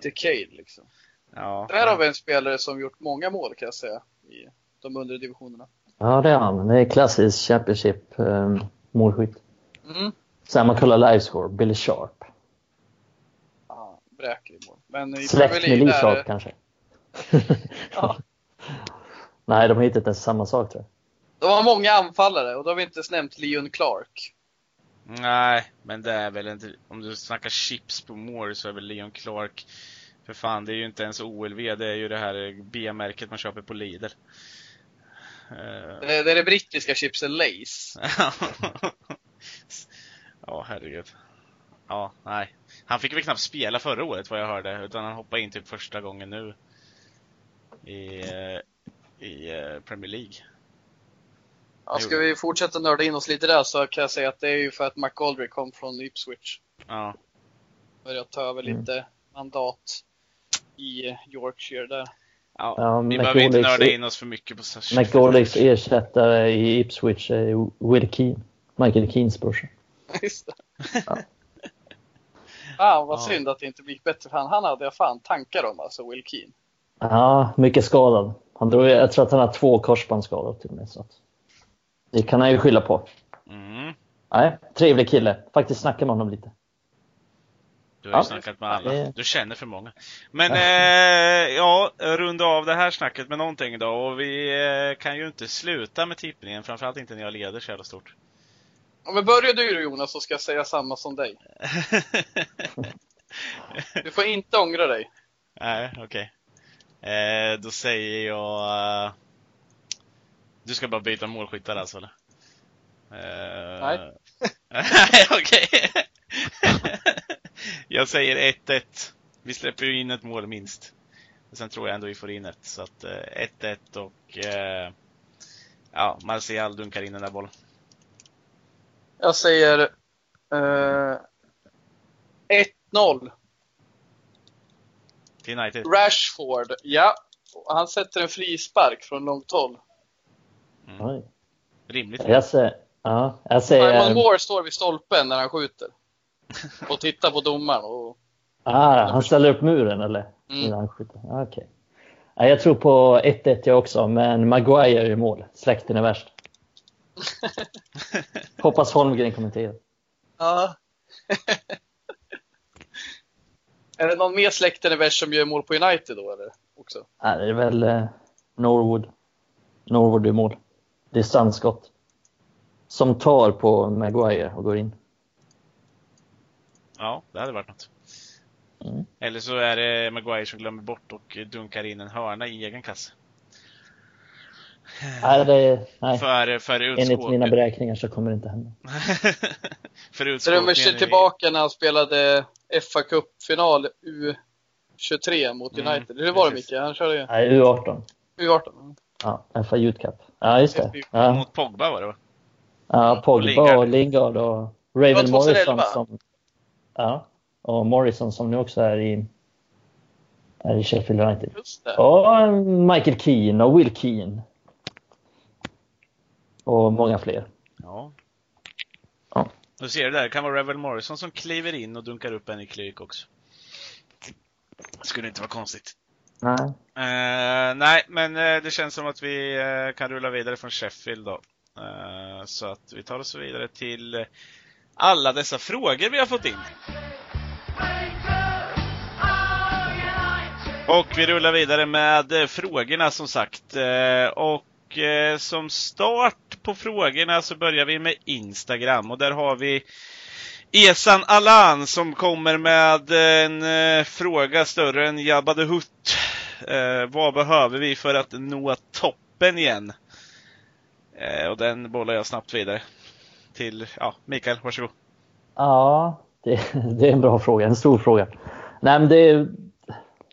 decade liksom. Ja, Där har vi en spelare som gjort många mål kan jag säga. I de undre divisionerna. Ja, det är han. Det är klassisk Championship um, målskytt. Mm. Sen man kollar livescore, Billy Sharp. Ja, bräker i mål. Men i Släkt med Lee Sharp är- kanske. Ja. Nej, de har hittat en samma sak tror jag. De har många anfallare och då har vi inte ens nämnt Leon Clark. Nej, men det är väl inte, om du snackar chips på mål så är väl Leon Clark, för fan det är ju inte ens OLV, det är ju det här B-märket man köper på Lidl. Eh, Det är det, är det brittiska chipset Lace. ja, herregud. Ja, nej. Han fick väl knappt spela förra året vad jag hörde, utan han hoppade in typ första gången nu i, eh, i eh, Premier League. Ja, ska vi fortsätta nörda in oss lite där så kan jag säga att det är ju för att McGoldrick kom från Ipswich. Ja, Börjat ta över Mm. lite mandat i Yorkshire där. Ja. Ja, vi behöver inte nörda in oss för mycket på McGoldricks ersättare i Ipswich är Will Keane. Michael Keanes brorsa. Just det. Ja. Fan vad Ja. synd att det inte gick bättre för han. Han hade jag fan tankar om alltså, Will Keane. Ja, mycket skadad. Han drog, jag tror att han har två korsbandsskador till och med. Så att det kan han ju skylla på. Mm. Nej, trevlig kille. Faktiskt snacka med honom lite. Du har ju Ja. snackat med alla. Du känner för många. Men eh, ja, runda av det här snacket med någonting då. Och vi eh, kan ju inte sluta med tippningen. Framförallt inte när jag leder så jävla stort. Ja, men börjar du då Jonas så ska jag säga samma som dig. Du får inte ångra dig. Nej, okej. Eh, då säger jag... eh, du ska bara byta målskyttar alltså eller? Eh, Nej. Nej, okej. jag säger 1-1. Vi släpper ju in ett mål minst. Och sen tror jag ändå vi får in ett. Så att eh, 1-1 och... Eh, ja, Martial dunkar in den där bollen. Jag säger eh, 1-0. Till United. Rashford, ja. Han sätter en frispark från långt håll. Oj. Rimligt. Jag säger... Ja, jag Simon säger... Moore står vid stolpen när han skjuter. Och tittar på domaren. Och, Ah, han ställer upp muren eller? Mm. Han skjuter. Ah, jag tror på 1-1 jag också, men Maguire i mål. Släkten är värst. Hoppas Holmgren kommenterar. ja. är det någon mer släkten i värst som gör mål på United då eller? Också? Ja, det är väl eh, Norwood. Norwood i mål. Distansskott. Som tar på Maguire och går in. Ja, det hade varit något. Mm. Eller så är det Maguire som glömmer bort och dunkar in en hörna i egen kasse. Nej, det, nej. För, för Enligt utskåp... mina beräkningar så kommer det inte hända. för Drömmer sig tillbaka när han spelade fa Cup-final U23 mot Mm, United. Hur var det. Micke? Han körde ju Nej, U18. U18. Ja, FA Youth Cup. Ja, just det. Ja, Mot Pogba var det va? ja Pogba Lingard. och Lingard och Raven 2011. Morrison som... Ja, och Morrison som nu också är i, är i Sheffield United. Just det. Och Michael Keane och Will Keane. Och många fler. Ja. Ja. Du ser det där, det kan vara Revel Morrison som kliver in och dunkar upp en i Klyk också. Skulle inte vara konstigt. Nej. Eh, nej, men eh, det känns som att vi eh, kan rulla vidare från Sheffield då. Så att vi tar oss vidare till alla dessa frågor vi har fått in. Och vi rullar vidare med eh, frågorna som sagt. Eh, och eh, som start på frågorna så börjar vi med Instagram och där har vi Esan Alan som kommer med en fråga större än Jabba the Hutt. Vad behöver vi för att nå toppen igen? Och den bollar jag snabbt vidare till ja, Mikael, varsågod. Ja, det, det är en bra fråga. En stor fråga. Nej, men det.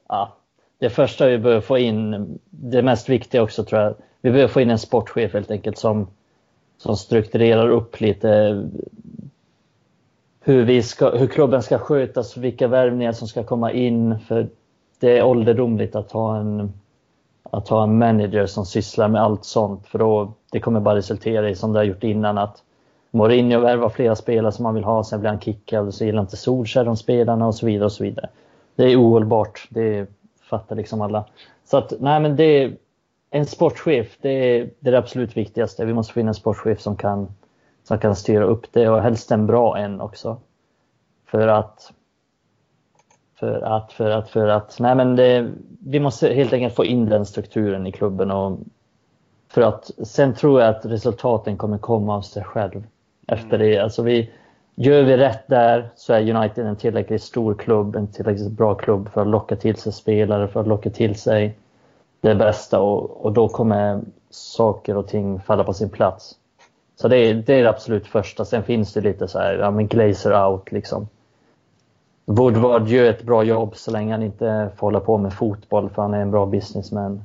Ja, det första vi behöver få in, det mest viktiga också tror jag, vi behöver få in en sportchef helt enkelt som, som strukturerar upp lite hur, vi ska, hur klubben ska skötas, vilka värvningar som ska komma in. För det är ålderdomligt att ha en, att ha en manager som sysslar med allt sånt. För då, det kommer bara resultera i, som det har gjort innan, att Mourinho värvar flera spelare som han vill ha, sen blir han kickad och så gillar inte Solskjaer de spelarna och så vidare. och så vidare. Det är ohållbart, det fattar liksom alla. Så att, nej men det är, en sportchef, det är, det är det absolut viktigaste. Vi måste få in en sportchef som kan, som kan styra upp det och helst en bra en också. För att för att, för att, för att, nej men det, vi måste helt enkelt få in den strukturen i klubben och för att sen tror jag att resultaten kommer komma av sig själv efter det. Alltså vi, gör vi rätt där så är United en tillräckligt stor klubb, en tillräckligt bra klubb för att locka till sig spelare, för att locka till sig det bästa och, och då kommer saker och ting falla på sin plats. Så det är, det är det absolut första. Sen finns det lite så här, ja men glazer out liksom. Woodward gör ett bra jobb så länge han inte får hålla på med fotboll för han är en bra businessman.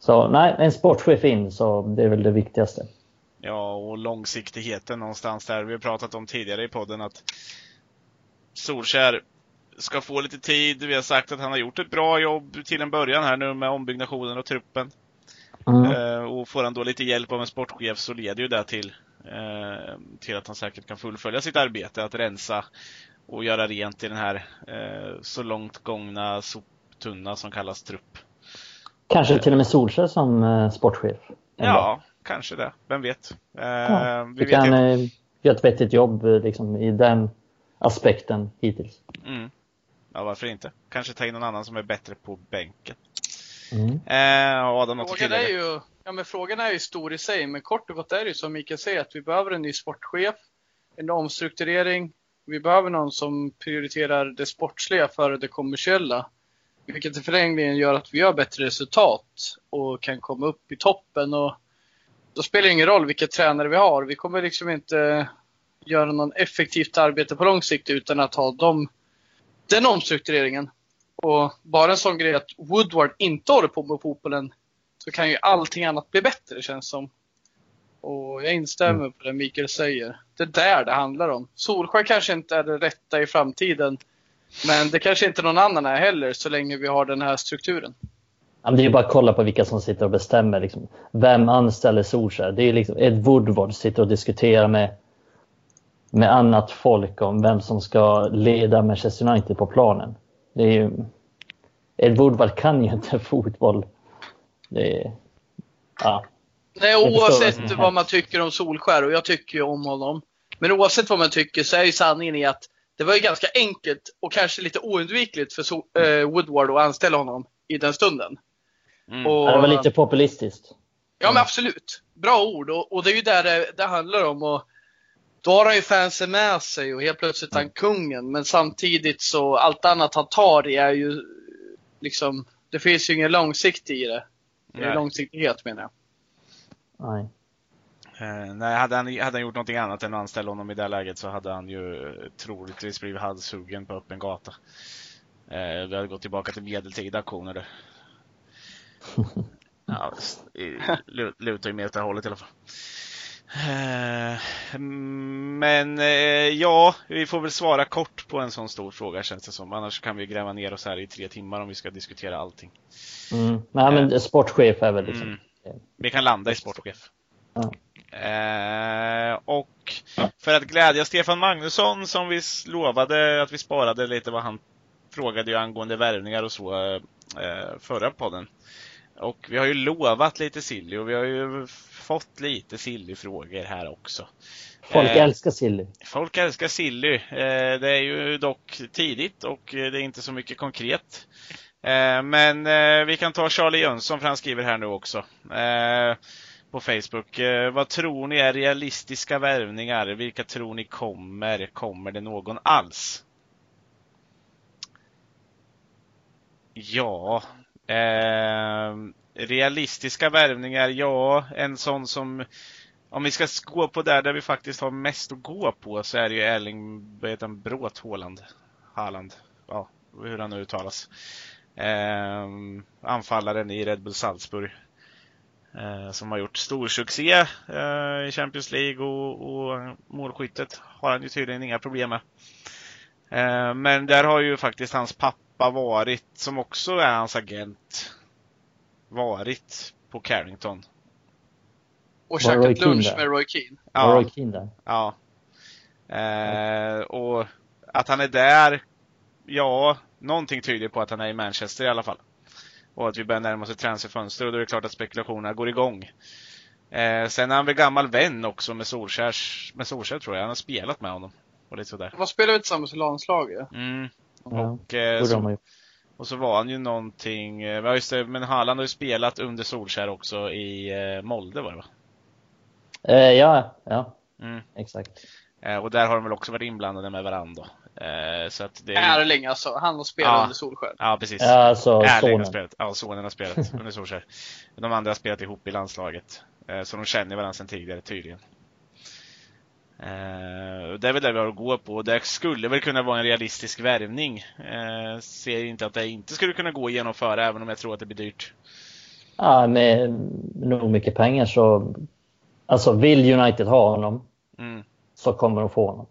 Så nej, en sportchef in så det är väl det viktigaste. Ja, och långsiktigheten någonstans där. Vi har pratat om tidigare i podden att Solskär ska få lite tid. Vi har sagt att han har gjort ett bra jobb till en början här nu med ombyggnationen och truppen. Mm. Eh, och får han då lite hjälp av en sportchef så leder ju det till, eh, till att han säkert kan fullfölja sitt arbete att rensa och göra rent i den här eh, så långt gångna soptunna som kallas trupp. Kanske till och med Solskjaer som sportchef. en dag. Kanske det. Vem vet? Eh, Ja, vi vi vet kan eh, göra ett vettigt jobb eh, liksom, i den aspekten hittills. Mm. Ja, varför inte? Kanske ta in någon annan som är bättre på bänken. Mm. Eh, Adam, något Frågan är ju, ja men frågan är ju stor i sig, men kort och gott är det ju som Mikael säger att vi behöver en ny sportchef, en omstrukturering. Vi behöver någon som prioriterar det sportsliga före det kommersiella. Vilket i förlängningen gör att vi gör bättre resultat och kan komma upp i toppen. Och då spelar det ingen roll vilka tränare vi har. Vi kommer liksom inte göra någon effektivt arbete på lång sikt utan att ha dem, den omstruktureringen. Och bara en sån grej att Woodward inte håller på med fotbollen så kan ju allting annat bli bättre känns som. Och jag instämmer på det Mikael säger. Det är där det handlar om. Solskjaer kanske inte är det rätta i framtiden. Men det kanske inte någon annan är heller så länge vi har den här strukturen. Det är ju bara att kolla på vilka som sitter och bestämmer. Liksom. Vem anställer Solskjaer? Det är liksom Ed Woodward sitter och diskuterar med, med annat folk om vem som ska leda Manchester United på planen. Det är ju, Ed Woodward kan ju inte fotboll. Det är, ja. Nej, oavsett vad man tycker om Solskär och jag tycker ju om honom. Men oavsett vad man tycker så är ju sanningen i att det var ju ganska enkelt och kanske lite oundvikligt för eh, Woodward att anställa honom i den stunden. Mm. Och, Det var lite populistiskt. Ja men absolut. Bra ord och, och det är ju där det, det handlar om. Och då har han ju fansen med sig och helt plötsligt är han kungen. Men samtidigt så allt annat han tar är ju liksom, det finns ju ingen långsikt i det. Nej. Långsiktighet menar jag. Nej. Eh, nej, hade han, hade han gjort någonting annat än att anställa honom i det läget så hade han ju eh, troligtvis blivit halshuggen på öppen gata. Eh, vi hade gått tillbaka till medeltida auktioner där. Ja, lutar ju mer åt det här hållet i alla fall. Eh, Men eh, ja, vi får väl svara kort på en sån stor fråga känns det som. Annars kan vi gräva ner oss här i tre timmar om vi ska diskutera allting. Mm. Nej, men sportchef är väl liksom. Mm. Vi kan landa i sportchef. Ja. Eh, och för att glädja Stefan Magnusson som vi lovade att vi sparade lite vad han frågade ju angående värvningar och så eh, förra podden. Och vi har ju lovat lite silly och vi har ju fått lite silly-frågor här också. Folk Eh, älskar Silly. Folk älskar Silly. Eh, det är ju dock tidigt och eh, det är inte så mycket konkret. Eh, men eh, vi kan ta Charlie Jönsson för han skriver här nu också. Eh, på Facebook. Vad tror ni är realistiska värvningar? Vilka tror ni kommer? Kommer det någon alls? Ja, Ehm, realistiska värvningar, ja, en sån som om vi ska gå på där, där vi faktiskt har mest att gå på så är det ju Erling Bråth Haaland. Haaland. Ja, hur han nu uttalas. Eh, anfallaren i Red Bull Salzburg. Eh, som har gjort stor succé eh, i Champions League och, och målskyttet har han ju tydligen inga problem med. Eh, men där har ju faktiskt hans pappa varit, som också är hans agent, varit på Carrington. Och käkat lunch med Roy Keane. Var Roy Keane där? Ja. Eh, och att han är där, ja, någonting tyder på att han är i Manchester i alla fall. Och att vi börjar närma oss ett transferfönster och då är det klart att spekulationerna går igång. Eh, sen är han väl gammal vän också med Solskjärs, med Solskjär tror jag. Han har spelat med honom. Och lite sådär. De spelar vi tillsammans i landslaget. Mm. Ja, Och, eh, så, och så var han ju någonting, eh, ja just det, men Haaland har ju spelat under Solskjär också i eh, Molde var det va? Eh, ja, ja, Mm. exakt. Eh, och där har de väl också varit inblandade med varandra. Eh, så att det är ju- Erling alltså, han har spelat Ja. under Solskär. Ja, precis. Ja, alltså Erling har sonen. spelat. Ja, sonen har spelat under Solskjaer. De andra har spelat ihop i landslaget. Eh, Så de känner varandra sedan tidigare tydligen. Eh, Det är väl det vi har att gå på. Det skulle väl kunna vara en realistisk värvning. Eh, Ser inte att det inte skulle kunna gå att genomföra även om jag tror att det blir dyrt. Ja, med nog mycket pengar så... Alltså vill United ha honom Mm, så kommer de få honom.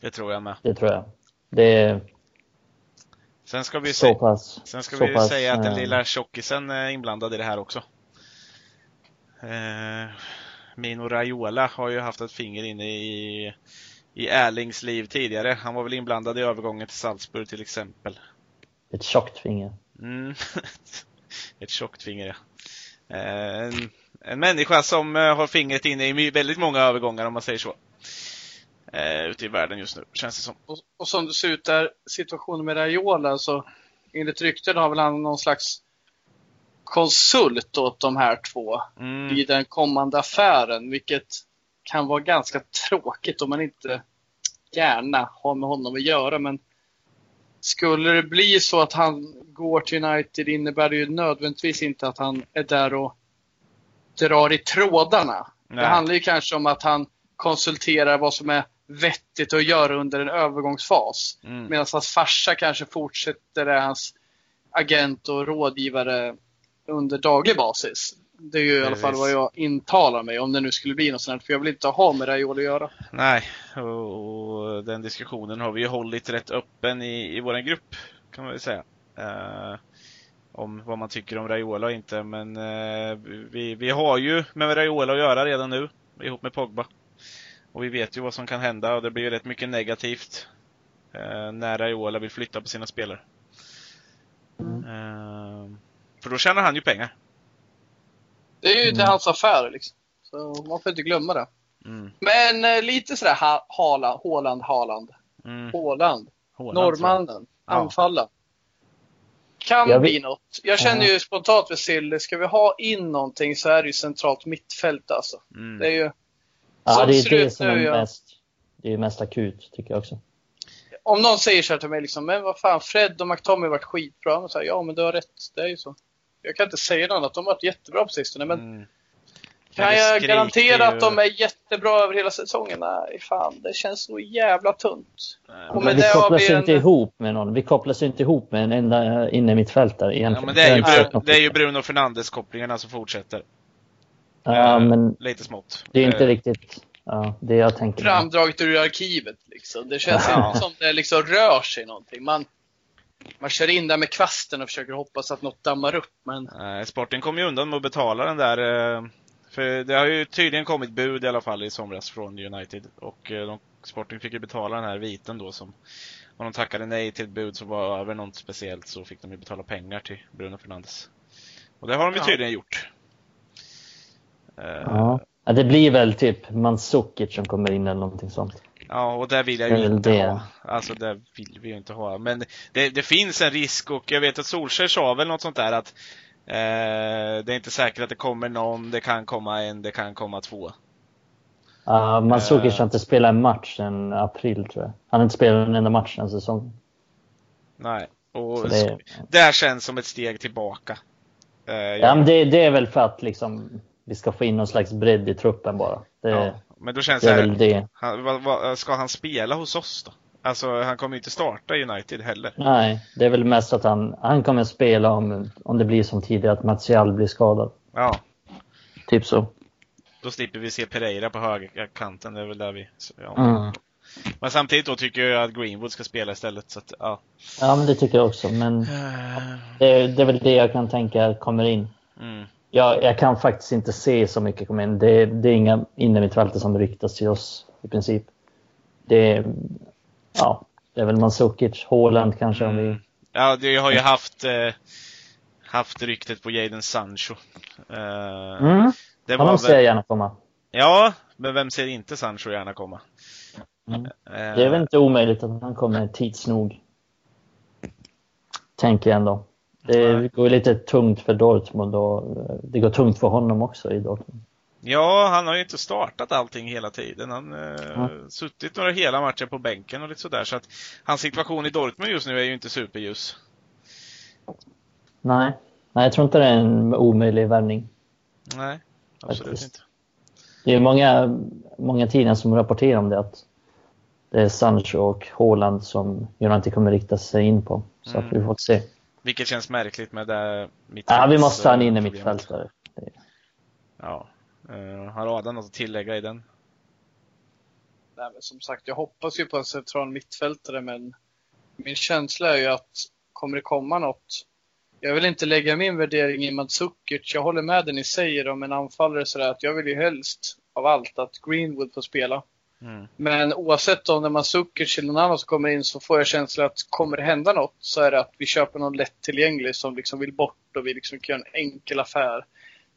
det tror jag med. Det tror jag. Det är Sen ska vi, så pass... sen ska så vi pass, säga att den eh, lilla tjockisen är inblandad i det här också. Eh, Mino Raiola har ju haft ett finger inne i, i Erlings liv tidigare. Han var väl inblandad i övergången till Salzburg till exempel. Ett tjockt finger. Mm. Ett tjockt finger ja. Eh, En, en människa som eh, har fingret inne i väldigt många övergångar om man säger så. Eh, ute i världen just nu, känns det som. Och, och som det ser ut där, situationen med Raiola, så enligt rykten har väl han någon slags konsult åt de här två Mm. i den kommande affären, vilket kan vara ganska tråkigt om man inte gärna har med honom att göra. Men skulle det bli så att han går till United innebär det ju nödvändigtvis inte att han är där och drar i trådarna. Nej. Det handlar ju kanske om att han konsulterar vad som är vettigt att göra under en övergångsfas. Mm. Medan hans farsa kanske fortsätter är hans agent och rådgivare under daglig basis. Det är ju i alla fall vad jag intalar mig om det nu skulle bli något sånt för jag vill inte ha med Raiola att göra. Nej, och, och den diskussionen har vi ju hållit rätt öppen i, i vår grupp, kan man väl säga. Eh, om vad man tycker om Raiola och inte, men eh, vi, vi har ju med Raiola att göra redan nu, ihop med Pogba. Och vi vet ju vad som kan hända och det blir ju rätt mycket negativt eh, när Raiola vill flytta på sina spelare. Mm. För då tjänar han ju pengar. Det är ju till Mm. hans affär liksom. Så man får inte glömma det. Mm. Men eh, lite sådär ha, Haaland, Haaland, Haaland. Mm. Håland. Jag. Norrmannen. Ja. Anfalla. Kan Jag bli något. Jag känner ju spontant för Sille, ska vi ha in någonting så är det ju centralt mittfält alltså. Mm. Det är ju Ja, det är det som nu, är ja. mest det är mest akut tycker jag också. Om någon säger så här till mig, liksom, men vad fan, Fred och McTominay har varit skitbra. Och så här, ja, men du har rätt, det är ju så. Jag kan inte säga något annat, de har varit jättebra på sistone. Men Mm. kan jag garantera ju- att de är jättebra över hela säsongen? Nej, fan, det känns nog jävla tunt. Och Men vi det har kopplas vi ju en- inte ihop med någon. Vi kopplas ju inte ihop med en enda inne mittfältare egentligen. Ja, men det är, ju Bruno, det är ju. Bruno Fernandes-kopplingen som fortsätter. Ja, Eh, men Lite smått. det är inte Eh, riktigt ja, det jag tänker. Framdraget ur arkivet liksom. Det känns inte som det liksom rör sig någonting. Man, man kör in där med kvasten och försöker hoppas att något dammar upp, men Nej, Sporten kom ju undan med att betala den där. eh, För det har ju tydligen kommit bud i alla fall i somras från United. Och eh, de, Sporting fick ju betala den här viten då som om de tackade nej till ett bud som var över något speciellt så fick de ju betala pengar till Bruno Fernandes. Och det har de ju Ja. tydligen gjort. Eh, Ja. Ja, det blir väl typ Mandzukic som kommer in eller någonting sånt. Ja, och det vill jag ju inte det. ha. Alltså det vill vi ju inte ha. Men det, det finns en risk och jag vet att Solskjaer sa väl något sånt där att eh, det är inte säkert att det kommer någon, det kan komma en, det kan komma två. Uh, Mandzukic Eh. har inte spelat en match sedan april tror jag. Han har inte spelat en enda match den säsongen. Nej. Och det, här känns som ett steg tillbaka. Eh, ja, men det, det är väl för att liksom, vi ska få in någon slags bredd i truppen bara. Det, ja. Men då känns det det, är väl det. han, vad, vad, ska han spela hos oss då? Alltså han kommer ju inte starta United heller. Nej, det är väl mest att han, han kommer spela om, om det blir som tidigare, att Martial blir skadad. Ja, Typ så. då slipper vi se Pereira på högerkanten. Det är väl där vi... Ja. Mm. Men samtidigt då tycker jag att Greenwood ska spela istället. Så att, ja. Ja, men det tycker jag också. Men det, det är väl det jag kan tänka kommer in. Mm. Jag, jag kan faktiskt inte se så mycket komma in. Det, det är inga innermittfältare som ryktas till oss i princip. Det ja, det är väl Mandzukic, Haaland kanske om vi... Mm. Ja, det har ju haft, eh, haft ryktet på Jadon Sancho. Eh, Mm. det Honom ser jag gärna komma. ja, men vem ser inte Sancho gärna komma? Mm. Eh, Det är väl inte omöjligt att han kommer tids nog. Tänker jag ändå. Det går lite tungt för Dortmund och eh, det går tungt för honom också i Dortmund. Ja, han har ju inte startat allting hela tiden. Han eh, Mm. suttit några hela matcher på bänken och lite sådär. Så att hans situation i Dortmund just nu är ju inte superljus. Nej. Nej, jag tror inte det är en omöjlig värvning. Nej, absolut Faktiskt. inte. Det är många, många tidningar som rapporterar om det att det är Sancho och Haaland som United kommer rikta sig in på. Så Mm. att vi får se. Vilket känns märkligt med det Ja, vi måste ha en inne mittfältare. Ja. Uh, har Adam något att tillägga i den? Nej, men som sagt, jag hoppas ju på en central mittfältare, men min känsla är ju att kommer det komma något? Jag vill inte lägga min värdering i Mandzukic. Jag håller med det ni säger om en anfallare sådär att jag vill ju helst av allt att Greenwood får spela. Mm. Men oavsett om det är Mandzukic eller någon annan som kommer in så får jag känslan att kommer det hända något så är det att vi köper någon lättillgänglig som liksom vill bort och vi liksom kan göra en enkel affär.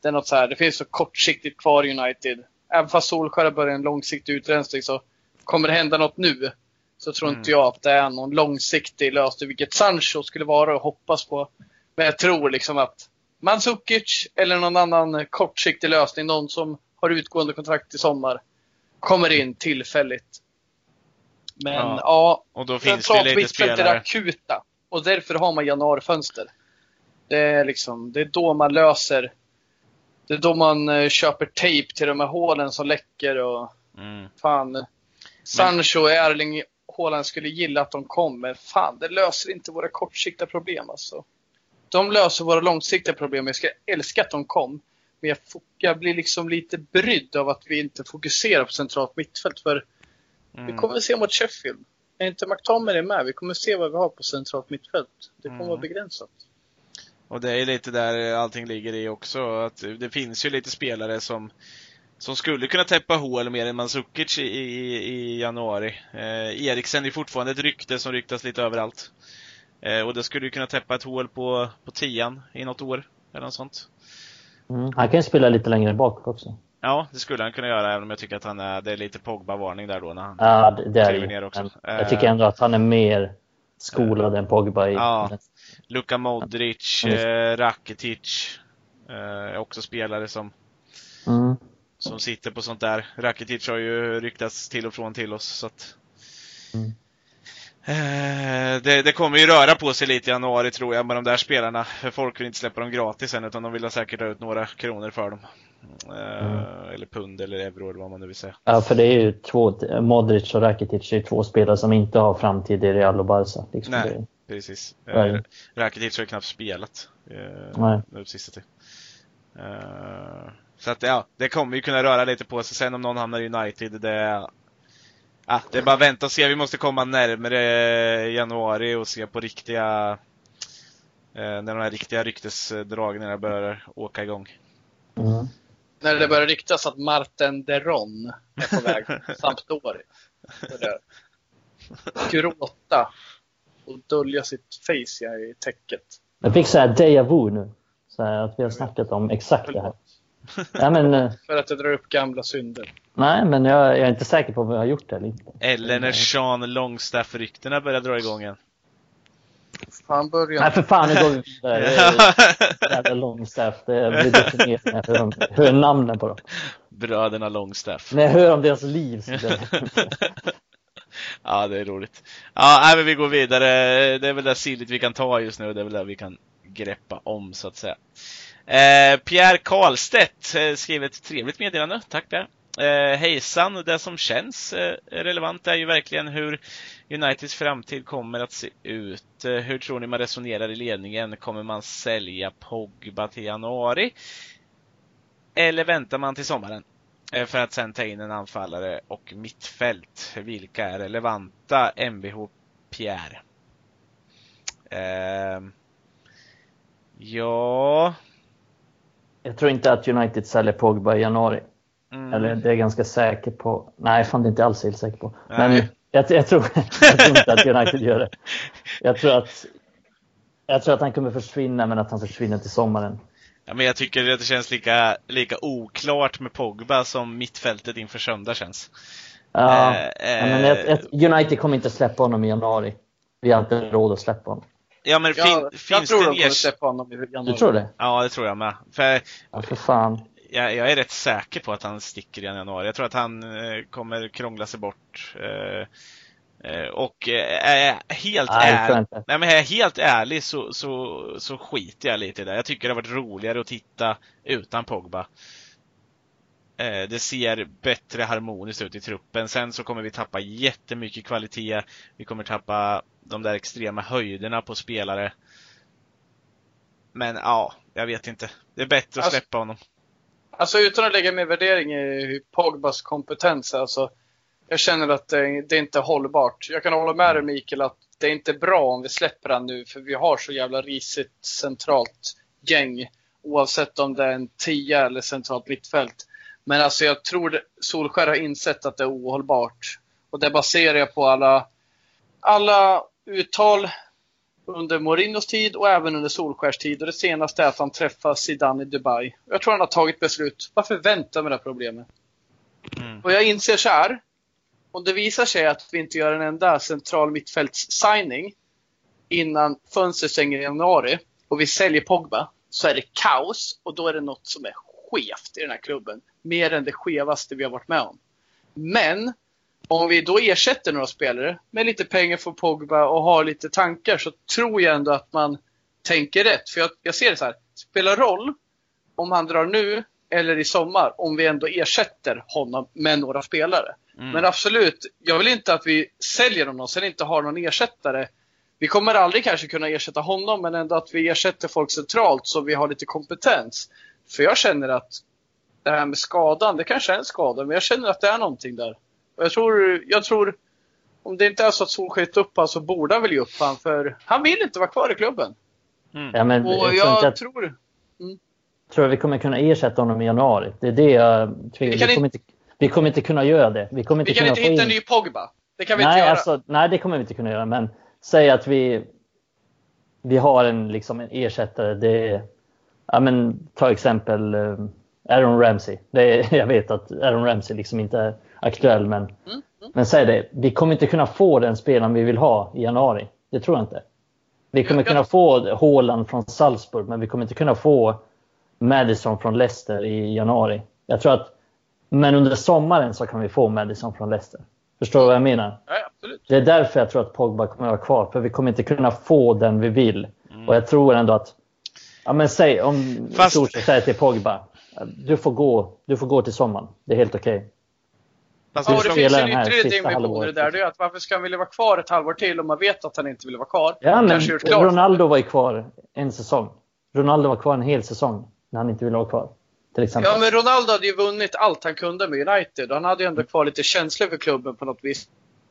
Det är något så här, det finns så kortsiktigt kvar i United. Även fast Solskjaer börjar en långsiktig utrensning så kommer det hända något nu så tror Mm. inte jag att det är någon långsiktig lösning, vilket Sancho skulle vara och hoppas på. Men jag tror liksom att Mandzukic eller någon annan kortsiktig lösning, någon som har utgående kontrakt i sommar, kommer in tillfälligt. Men Ja. ja, Och då finns det lite mittfält är spelare. akuta. Och därför har man januarifönster. Det är liksom, det är då man löser. Det är då man eh, köper tejp till de här hålen som läcker och Mm. fan. Sancho och Erling Haaland skulle gilla att de kom, men fan, det löser inte våra kortsiktiga problem alltså. De löser våra långsiktiga problem. Jag ska älska att de kom. Men jag, jag blir liksom lite brydd av att vi inte fokuserar på centralt mittfält. För vi Mm. kommer att se mot Sheffield. Är inte McTominay med, vi kommer se vad vi har på centralt mittfält. Det kommer Mm. vara begränsat. Och det är lite där allting ligger i också. Att det finns ju lite spelare som, som skulle kunna täppa hål mer än Mandzukic i, i, i januari. Eh, Eriksen är fortfarande ett rykte som ryktas lite överallt. Eh, och det skulle ju kunna täppa ett hål på, på tian i något år. Eller något sånt. Mm. Han kan ju spela lite längre bak också. Ja, det skulle han kunna göra även om jag tycker att han är, det är lite Pogba-varning där då när han Ja, det, det är ner ju. också. Jag tycker ändå att han är mer skolad än Pogba i... Ja. Luka Modric, Ja, just eh, Rakitic. Eh, också spelare som, Mm. som sitter på sånt där. Rakitic har ju ryktats till och från till oss. Så att, Mm. Eh, det, det kommer ju röra på sig lite i januari tror jag med de där spelarna. För folk vill inte släppa dem gratis än utan de vill säkert ha ut några kronor för dem. Eh, Mm. Eller pund eller euro eller vad man nu vill säga. Ja, för det är ju två, Modric och Rakitic är ju två spelare som inte har framtid i Real och Barca. Liksom Nej. det, Precis. Eh, Rakitic har ju knappt spelat Nej. nu sista tid. Eh, så att ja, det kommer ju kunna röra lite på sig. Sen om någon hamnar i United, det Ja, det är bara att vänta och se. Vi måste komma närmare januari och se på riktiga eh, när de här riktiga ryktesdragningarna börjar åka igång. mm. När det börjar ryktas att Marten Deron är på väg till Sampdoria. Gråta och dölja sitt face i täcket. Jag fick så här déjà vu nu. Så här, att vi har snackat om exakt det här. Ja, men, eh, För att det drar upp gamla synder. nej, men jag, jag är inte säker på om vi har gjort det eller inte. Eller när Sean Longstaff-ryktena börjar dra igång igen. Fan börjar Nej, för fan, nu går vi vidare. Det är Jävla Longstaff. Det blir deprimerande när jag hör, om- hör namnen på dem. Bröderna Longstaff. När jag hör om deras liv jag... Ja, det är roligt. Ja, nej, men vi går vidare. Det är väl det silligt vi kan ta just nu. Det är väl det vi kan greppa om, så att säga. Eh, Pierre Karlstedt eh, skriver ett trevligt meddelande. Tack Pierre. Eh, hejsan, det som känns eh, relevant är ju verkligen hur Uniteds framtid kommer att se ut. Eh, hur tror ni man resonerar i ledningen? Kommer man sälja Pogba till januari? Eller väntar man till sommaren? Eh, För att sen ta in en anfallare och mittfält. Vilka är relevanta? Mvh Pierre. Eh, ja... Jag tror inte att United säljer Pogba i januari. Mm. Eller det är jag ganska säker på. Nej, fan det är inte alls helt säker på. Men Nej. jag, jag, tror, jag tror inte att United gör det. Jag tror att jag tror att han kommer försvinna, men att han försvinner till sommaren. Ja, men jag tycker att det känns lika, lika oklart med Pogba som mittfältet inför söndag känns. Ja, Eh, men jag, jag, United kommer inte släppa honom i januari. Vi har inte råd att släppa honom. Ja men fin, Jag, jag finns tror det de en kommer släppa honom i januari. Du tror det? Ja, det tror jag med. För Ja, för fan. jag, jag är rätt säker på att han sticker i januari. Jag tror att han eh, kommer krångla sig bort. Eh, eh, och eh, är jag helt Nej, jag inte. nej, men är jag helt ärlig så, så, så skiter jag lite i det. Jag tycker det har varit roligare att titta utan Pogba. Eh, Det ser bättre harmoniskt ut i truppen. Sen så kommer vi tappa jättemycket kvalitet. Vi kommer tappa de där extrema höjderna på spelare. Men ja, jag vet inte. Det är bättre att Alltså- släppa honom. Alltså utan att lägga mer värdering i Pogbas kompetens, alltså. Jag känner att det, det är inte hållbart. Jag kan hålla med dig Mikael att det är inte bra om vi släpper han nu för vi har så jävla risigt centralt gäng. Oavsett om det är en tia eller centralt mittfält. Men alltså jag tror Solskär har insett att det är ohållbart. Och det baserar jag på alla, alla uttal under Mourinhos tid och även under Solskärs tid. Och det senaste är att han träffar Zidane i Dubai. Jag tror han har tagit beslut. Varför vänta med det här problemet? Mm. Och jag inser så här. Om det visar sig att vi inte gör en enda central mittfälts-signing innan fönstret stänger i januari och vi säljer Pogba så är det kaos och då är det något som är skevt i den här klubben. Mer än det skevaste vi har varit med om. Men om vi då ersätter några spelare med lite pengar för Pogba och har lite tankar så tror jag ändå att man tänker rätt. För jag, jag ser det så här. Spelar roll om han drar nu eller i sommar om vi ändå ersätter honom med några spelare. Mm. Men absolut, jag vill inte att vi säljer honom sen inte har någon ersättare. Vi kommer aldrig kanske kunna ersätta honom men ändå att vi ersätter folk centralt så vi har lite kompetens. För jag känner att det här med skadan, det kanske är en skada, men jag känner att det är någonting där. Och jag tror, jag tror om det inte är så att Solskjaer upp han så borde han väl ge upp han för han vill inte vara kvar i klubben. Mm. Ja, men Och jag, tror jag att, tror, tror att vi kommer kunna ersätta honom i januari. Det är det jag tvivlar Vi vi, kommer inte, vi kommer inte kunna göra det. Vi kommer inte vi kan kunna inte hitta in... en ny Pogba. Det kan vi nej, inte göra. alltså, nej, det kommer vi inte kunna göra. Men säg att vi, vi har en, liksom, en ersättare. Det är, ja, men, ta exempel eh, Aaron Ramsey. Det är, jag vet att Aaron Ramsey liksom inte är aktuell, men, Mm, men säg det. Vi kommer inte kunna få den spelaren vi vill ha i januari. Det tror jag inte. Vi kommer kunna få Haaland från Salzburg, men vi kommer inte kunna få Madison från Leicester i januari. Jag tror att Men under sommaren så kan vi få Madison från Leicester. Förstår du vad jag menar? Ja, absolut. Det är därför jag tror att Pogba kommer att vara kvar. För vi kommer inte kunna få den vi vill. Mm. Och jag tror ändå att... Ja, men säg om Fast- Solskjaer säger till Pogba. Du får gå, du får gå till sommaren. Det är helt okej. Fast Ja, det det finns ju ytterligare sista dimensioner halvåret. där. Det är att varför ska han vilja vara kvar ett halvår till om man vet att han inte vill vara kvar? Ja, men. Ronaldo var ju kvar en säsong. Ronaldo var kvar en hel säsong när han inte ville vara kvar. Till exempel. Ja, men Ronaldo hade ju vunnit allt han kunde med United. Han hade ju ändå kvar lite känslor för klubben på något vis.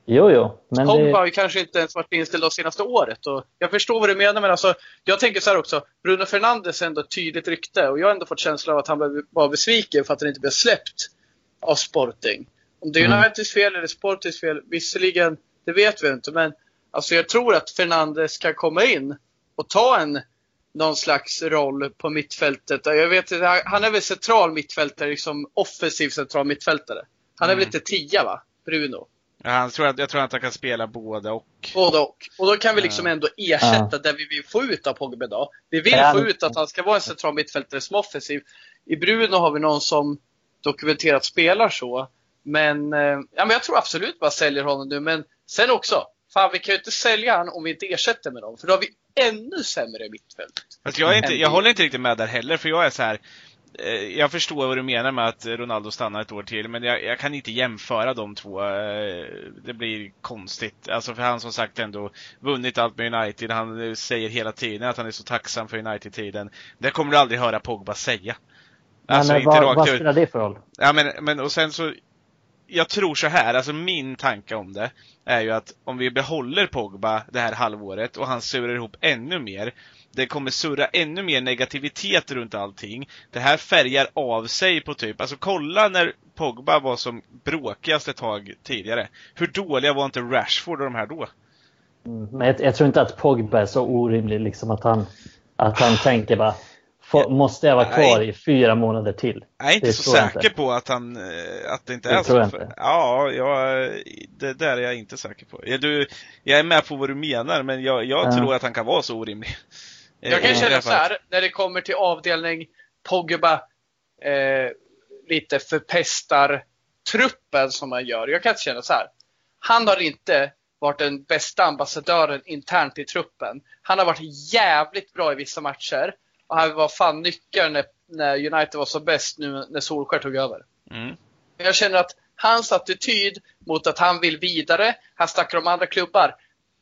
Jo, jo. Men Pogba det, har ju kanske inte ens varit inställd av senaste året. Och jag förstår vad du menar, men alltså, jag tänker så här också. Bruno Fernandes är ändå ett tydligt rykte och jag har ändå fått känslan av att han var besviken för att han inte blev släppt av Sporting. Om det är Mm. Uniteds fel eller Sportings fel, visserligen, det vet vi inte. Men alltså, jag tror att Fernandes kan komma in och ta en någon slags roll på mittfältet. Jag vet, inte, han är väl central mittfältare, liksom offensiv central mittfältare. Han är väl Mm. lite tia va, Bruno? Ja, han tror att, jag tror att han kan spela båda och. Både och. Och då kan vi liksom Ja. ändå ersätta det vi vill få ut av Pogba idag. Vi vill Ja, få ut att han ska vara en central mittfältare som offensiv. I Bruno har vi någon som dokumenterat spelar så. Men, eh, ja, men jag tror absolut bara säljer honom nu. Men sen också, fan vi kan ju inte sälja han om vi inte ersätter med någon. För då har vi ännu sämre mittfält. Fast jag, är inte, jag håller inte riktigt med där heller, för jag är så här. Eh, Jag förstår vad du menar med att Ronaldo stannar ett år till, men jag, jag kan inte jämföra de två. Eh, Det blir konstigt. Alltså för han som sagt ändå vunnit allt med United. Han säger hela tiden att han är så tacksam för United-tiden. Det kommer du aldrig höra Pogba säga. Alltså men inte vad, rakt vad spelar det för roll? Ja men, men och sen så jag tror så här, alltså min tanke om det är ju att om vi behåller Pogba det här halvåret och han surar ihop ännu mer Det kommer surra ännu mer negativitet runt allting Det här färgar av sig på typ, alltså kolla när Pogba var som bråkigast ett tag tidigare Hur dåliga var inte Rashford och de här då? Mm, Men jag, jag tror inte att Pogba är så orimlig liksom att han, att han tänker bara "Få- Måste jag vara kvar Nej. i fyra månader till? Jag är inte Det så säker inte. på att han, eh, att det inte Det är tror jag så. inte. Ja, jag, det där är jag inte säker på. Du, jag är med på vad du menar, men jag, jag Ja. tror att han kan vara så orimlig. Jag Eh, kan det känna så här, när det kommer till avdelning Pogba eh, lite förpestar truppen som man gör. Jag kan känna så här. Han har inte varit den bästa ambassadören internt i truppen. Han har varit jävligt bra i vissa matcher. Och han var fan nyckeln när, när United var som bäst nu när Solskjaer tog över. Mm. Jag känner att hans attityd mot att han vill vidare, han snackar om andra klubbar.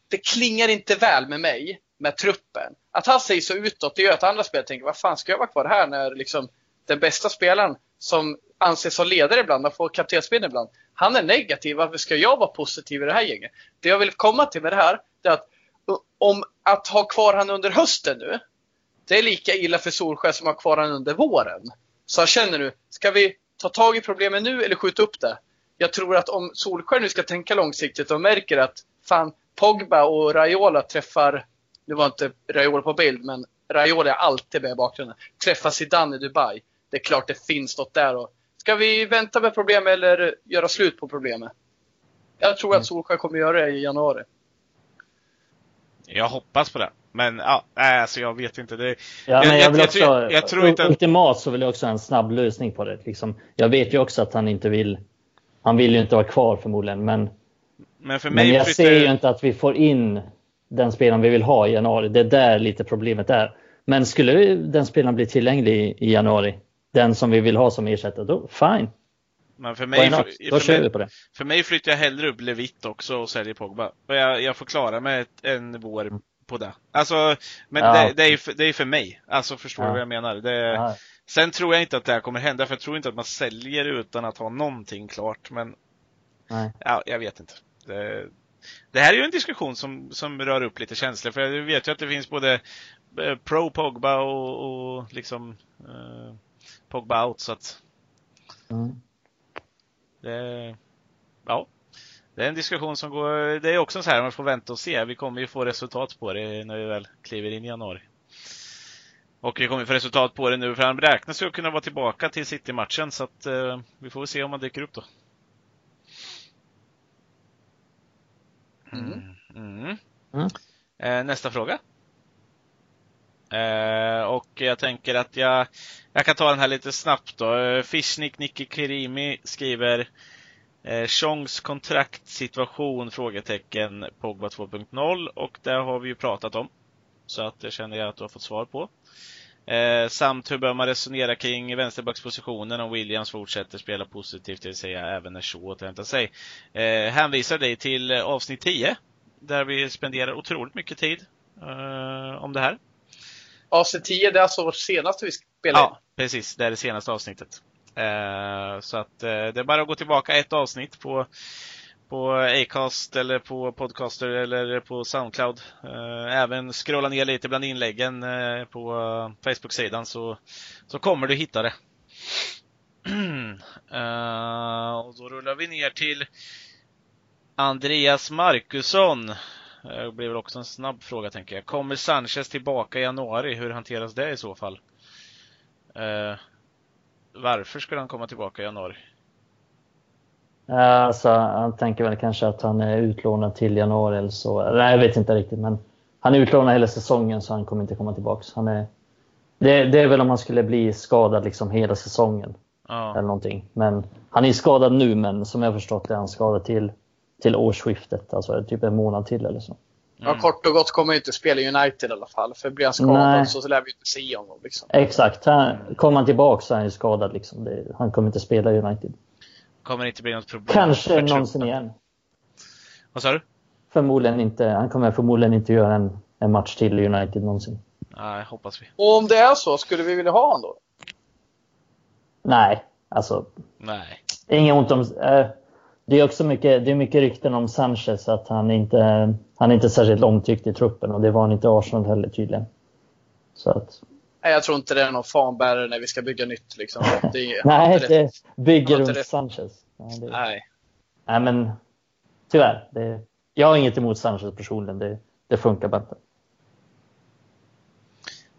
Det klingar inte väl med mig, med truppen. Att han säger så utåt, det gör att andra spelare tänker, vad fan ska jag vara kvar här när liksom den bästa spelaren som anses som ledare ibland, man får kaptensbindeln ibland. Han är negativ, varför ska jag vara positiv i det här gänget? Det jag vill komma till med det här, det är att om att ha kvar han under hösten nu, det är lika illa för Solskjaer som att ha kvar han under våren. Så jag känner nu, ska vi ta tag i problemen nu eller skjuta upp det? Jag tror att om Solskjaer nu ska tänka långsiktigt och märker att fan, Pogba och Raiola träffar, nu var inte Raiola på bild, men Raiola är alltid med i bakgrunden, träffar Zidane i Dubai. Det är klart det finns något där. Och ska vi vänta med problemet eller göra slut på problemet? Jag tror att Solskjaer kommer göra det i januari. Jag hoppas på det. Men ja, nej, alltså jag vet inte. Det, Ja, Jag- men jag- jag också, jag tror inte Ultimat så vill jag också ha en snabb lösning på det. Liksom. Jag vet ju också att han inte vill Han vill ju inte vara kvar förmodligen men, men för men mig jag flyttar ser ju inte att vi får in den spelaren vi vill ha i januari. Det är där lite problemet är. Men skulle den spelaren bli tillgänglig i januari, den som vi vill ha som ersättare, då fine. Men för mig, för, Då kör vi på det. för mig flyttar jag hellre upp Levitt också och säljer Pogba. Och jag, jag får klara mig ett, en vår på det. Alltså, men Ja. det, det, är, för, det är för mig. Alltså förstår du Ja. vad jag menar? Det, Ja. Sen tror jag inte att det här kommer hända, för jag tror inte att man säljer utan att ha någonting klart. Men Nej. ja, jag vet inte. Det, det här är ju en diskussion som, som rör upp lite känslor, för jag vet ju att det finns både eh, pro Pogba och, och liksom eh, Pogba out, så att Mm. Det, ja. Det är en diskussion som går, det är också så här, man får vänta och se. Vi kommer ju få resultat på det när vi väl kliver in i januari. Och vi kommer få resultat på det nu, för han beräknas ju kunna vara tillbaka till City-matchen, så att eh, vi får se om han dyker upp då. Mm. Mm. Mm. Eh, nästa fråga. Eh, och jag tänker att jag, jag kan ta den här lite snabbt då. Eh, Fishnik Nicky Kirimi skriver Eh, Chongs kontraktsituation? Frågetecken Pogba 2.0 och det har vi ju pratat om. Så att det känner jag att du har fått svar på. Eh, samt hur bör man resonera kring vänsterbackspositionen om Williams fortsätter spela positivt, det vill säga även när Shaw återhämtar sig. Eh, hänvisar dig till eh, avsnitt 10, där vi spenderar otroligt mycket tid eh, om det här. Avsnitt 10, det är alltså vårt senaste vi spelar Ja, precis. Det är det senaste avsnittet. Eh, så att eh, det är bara att gå tillbaka ett avsnitt på på Acast eller på Podcaster eller på Soundcloud. Eh, även scrolla ner lite bland inläggen på Facebook-sidan så, så kommer du hitta det. och då rullar vi ner till Andreas Markusson. Det blir väl också en snabb fråga tänker jag. Kommer Sanchez tillbaka i januari? Hur hanteras det i så fall? varför skulle han komma tillbaka i januari? Alltså, han tänker väl kanske att han är utlånad till januari eller så. Nej, jag vet inte riktigt. Men han är utlånad hela säsongen så han kommer inte komma tillbaka. Han är, det, det är väl om han skulle bli skadad liksom hela säsongen. Ja. Eller någonting. Men han är skadad nu, men som jag förstått det är han skadad till, till årsskiftet. Alltså typ en månad till eller så. Mm. Ja, kort och gott kommer inte spela United i alla fall. För blir han skadad Nej. så, så lär vi inte se honom. Liksom. Exakt. Han, kommer han tillbaka så är han skadad. Liksom. Det, han kommer inte spela United. Kommer inte bli något problem. Kanske någonsin igen. Vad sa du? Förmodligen inte. Han kommer förmodligen inte göra en, en match till i United någonsin. Nej, hoppas vi. Och om det är så, skulle vi vilja ha honom då? Nej, alltså. Nej. Inget ont om... Äh, det är också mycket, det är mycket rykten om Sanchez att han inte han är inte särskilt omtyckt i truppen och det var han inte i Arsenal heller tydligen. Så att... Nej, jag tror inte det är någon fanbärare när vi ska bygga nytt. Liksom. Det Nej, det bygger runt rätt. Sanchez. Nej, det... Nej. Nej, men tyvärr. Det... Jag har inget emot Sanchez personligen. Det, det funkar bara inte.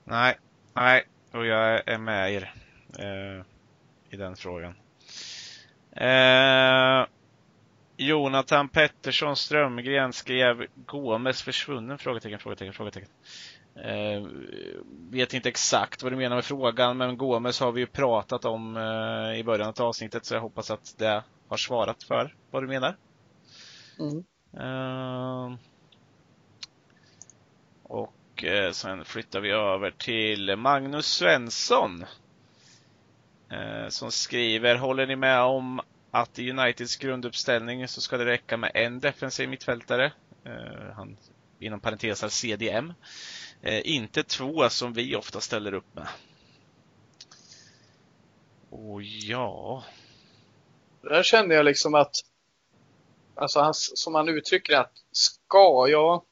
Nej, nej, och jag är med er eh, i den frågan. Eh, Jonathan Pettersson Strömgren skrev Gomes försvunnen? Frågetecken, frågetecken, frågetecken. Eh, vet inte exakt vad du menar med frågan, men Gomes har vi ju pratat om eh, i början av avsnittet, så jag hoppas att det har svarat för vad du menar. Mm. Eh, och eh, sen flyttar vi över till Magnus Svensson. Eh, som skriver, håller ni med om att i Uniteds grunduppställning så ska det räcka med en defensiv mittfältare. Eh, han, inom parenteser CDM. Eh, inte två som vi ofta ställer upp med. Och ja... Där kände jag liksom att, alltså han, som han uttrycker att ska jag,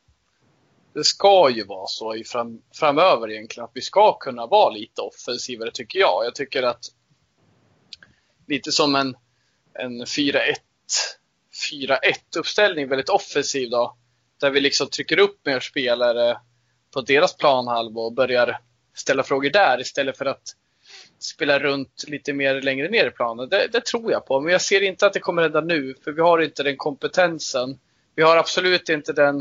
det ska ju vara så i fram, framöver egentligen att vi ska kunna vara lite offensivare tycker jag. Jag tycker att lite som en en 4-1-uppställning, väldigt offensiv då. Där vi liksom trycker upp mer spelare på deras planhalva och börjar ställa frågor där istället för att spela runt lite mer längre ner i planen. Det, det, tror jag på, men jag ser inte att det kommer hända nu, för vi har inte den kompetensen. Vi har absolut inte den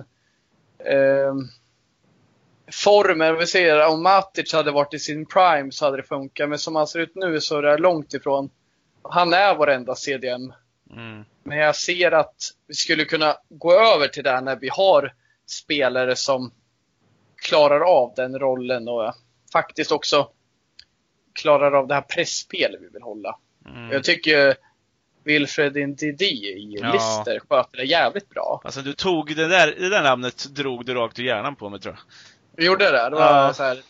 eh, formen. Vi säger om Matic hade varit i sin prime så hade det funkat, men som han ser ut nu så är det långt ifrån han är vår enda CDM. Mm. Men jag ser att vi skulle kunna gå över till det när vi har spelare som klarar av den rollen och faktiskt också klarar av det här pressspelet vi vill hålla. Mm. Jag tycker Wilfred Ndidi i ja. Lister sköter det jävligt bra. Alltså du tog det där, det där namnet drog du rakt ur hjärnan på mig tror jag. Vi gjorde det? Det var ja. så här,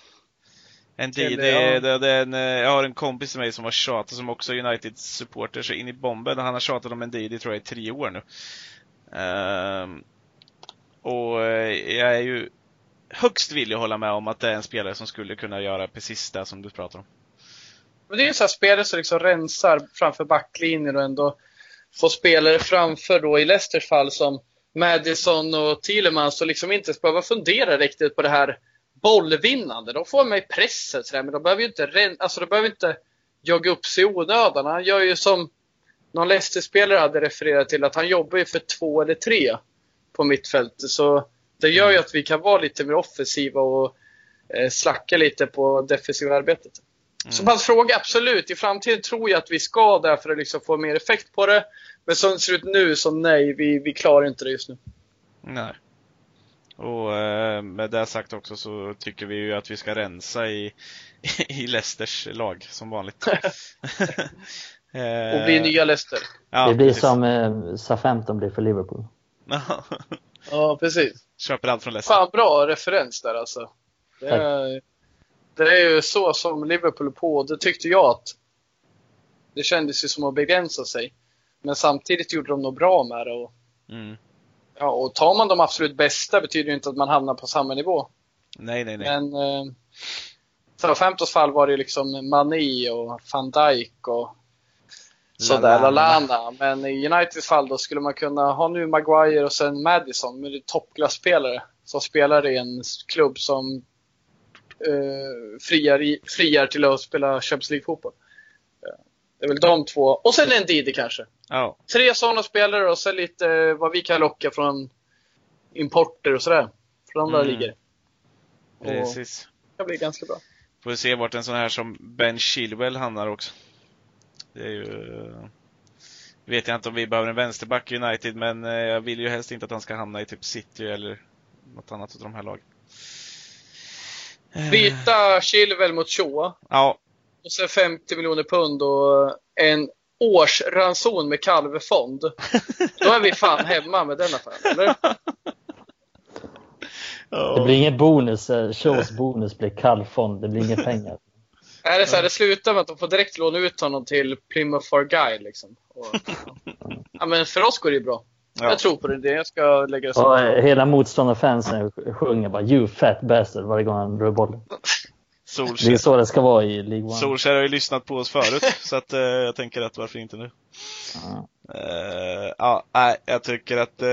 en tid, det, det, det, en, jag har en kompis med mig som har tjatat, som också är United-supporter, så in i bomben. Han har tjatat om en Ndidi tror jag i tre år nu. Um, och eh, jag är ju högst villig att hålla med om att det är en spelare som skulle kunna göra precis det som du pratar om. Men det är en sån här spelare som liksom rensar framför backlinjen och ändå får spelare framför då i Leicesters fall som Madison och Thielemans och liksom inte behöva fundera riktigt på det här bollvinnande. De får mig pressen sådär, men de behöver ju inte, alltså, de behöver inte jogga upp sig i onödan. Han gör ju som någon Leicester-spelare hade refererat till, att han jobbar ju för två eller tre på mittfältet. Så det gör ju att vi kan vara lite mer offensiva och eh, slacka lite på defensiva arbetet. Mm. Så pass fråga, absolut. I framtiden tror jag att vi ska där för att liksom få mer effekt på det. Men som det ser ut nu, så nej, vi, vi klarar inte det just nu. Nej. Och eh, med det sagt också så tycker vi ju att vi ska rensa i, i Leicesters lag som vanligt. Och bli nya Leicester. Ja, det blir precis. som eh, Southampton blir för Liverpool. Ja, precis. Köper allt från Leicester. Fan bra referens där alltså. Det är, det är ju så som Liverpool på. Det tyckte jag att det kändes ju som att begränsa sig. Men samtidigt gjorde de nog bra med det. Och, Mm. Ja, och tar man de absolut bästa betyder ju inte att man hamnar på samma nivå. Nej, nej, nej. Men eh, Southamptons fall var det ju liksom Mané och van Dijk och sådär. Lalana. Men i Uniteds fall då skulle man kunna ha nu Maguire och sen Madison, men det är toppklasspelare som spelar i en klubb som eh, friar, friar till att spela Champions League-fotboll. Eh, Det är väl de två. Och sen en Didi kanske. Ja, Tre sådana spelare och sen lite eh, vad vi kan locka från importer och sådär. Från andra Mm. ligor. Och precis. det blir ganska bra. Får vi se vart en sån här som Ben Chilwell hamnar också. Det är ju... Vet jag inte om vi behöver en vänsterback i United, men eh, jag vill ju helst inte att han ska hamna i typ City eller något annat av de här lagen. Eh, Byta Chilwell mot Shaw. Ja, 50 miljoner pund och en årsranson med kalvefond. Då är vi fan hemma med den affären, eller? Det blir ingen bonus. eh, Shaws bonus blir kallfond. Det blir inga pengar. Är det så här, det slutar med att de får direkt låna ut honom till Plymouth Argyle liksom. Och, ja, men för oss går det ju bra. ja. Jag tror på det. Jag ska lägga det så. Och hela motståndarfansen sjunger bara “You fat bastard” varje gång han rör bollen. Det är så det ska vara i League One. Solskjaer har ju lyssnat på oss förut, så att eh, jag tänker att varför inte nu? Ja. Eh, ja, nej, jag tycker att... Då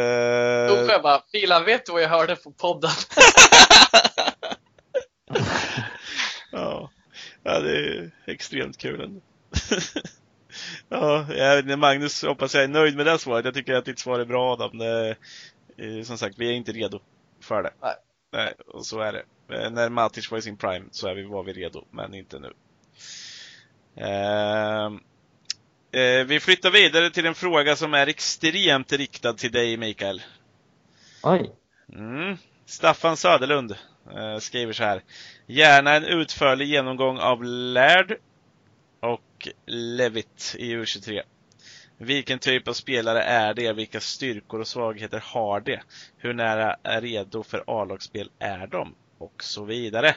får Uh, jag bara, Filan, vet du vad jag hörde på podden? ja, ja, det är extremt kul ändå. ja, Magnus hoppas jag är nöjd med det svaret. Jag tycker att ditt svar är bra Adam. Det, eh, som sagt, vi är inte redo för det. Nej. Nej, och så är det. Eh, När Matic var i sin prime så är vi, var vi redo, men inte nu. Ehm, eh, vi flyttar vidare till en fråga som är extremt riktad till dig Mikael. Oj. Mm. Staffan Söderlund eh, skriver så här. Gärna en utförlig genomgång av Lärd och Levitt i U23. Vilken typ av spelare är det? Vilka styrkor och svagheter har de? Hur nära är redo för A-lagsspel är de? Och så vidare.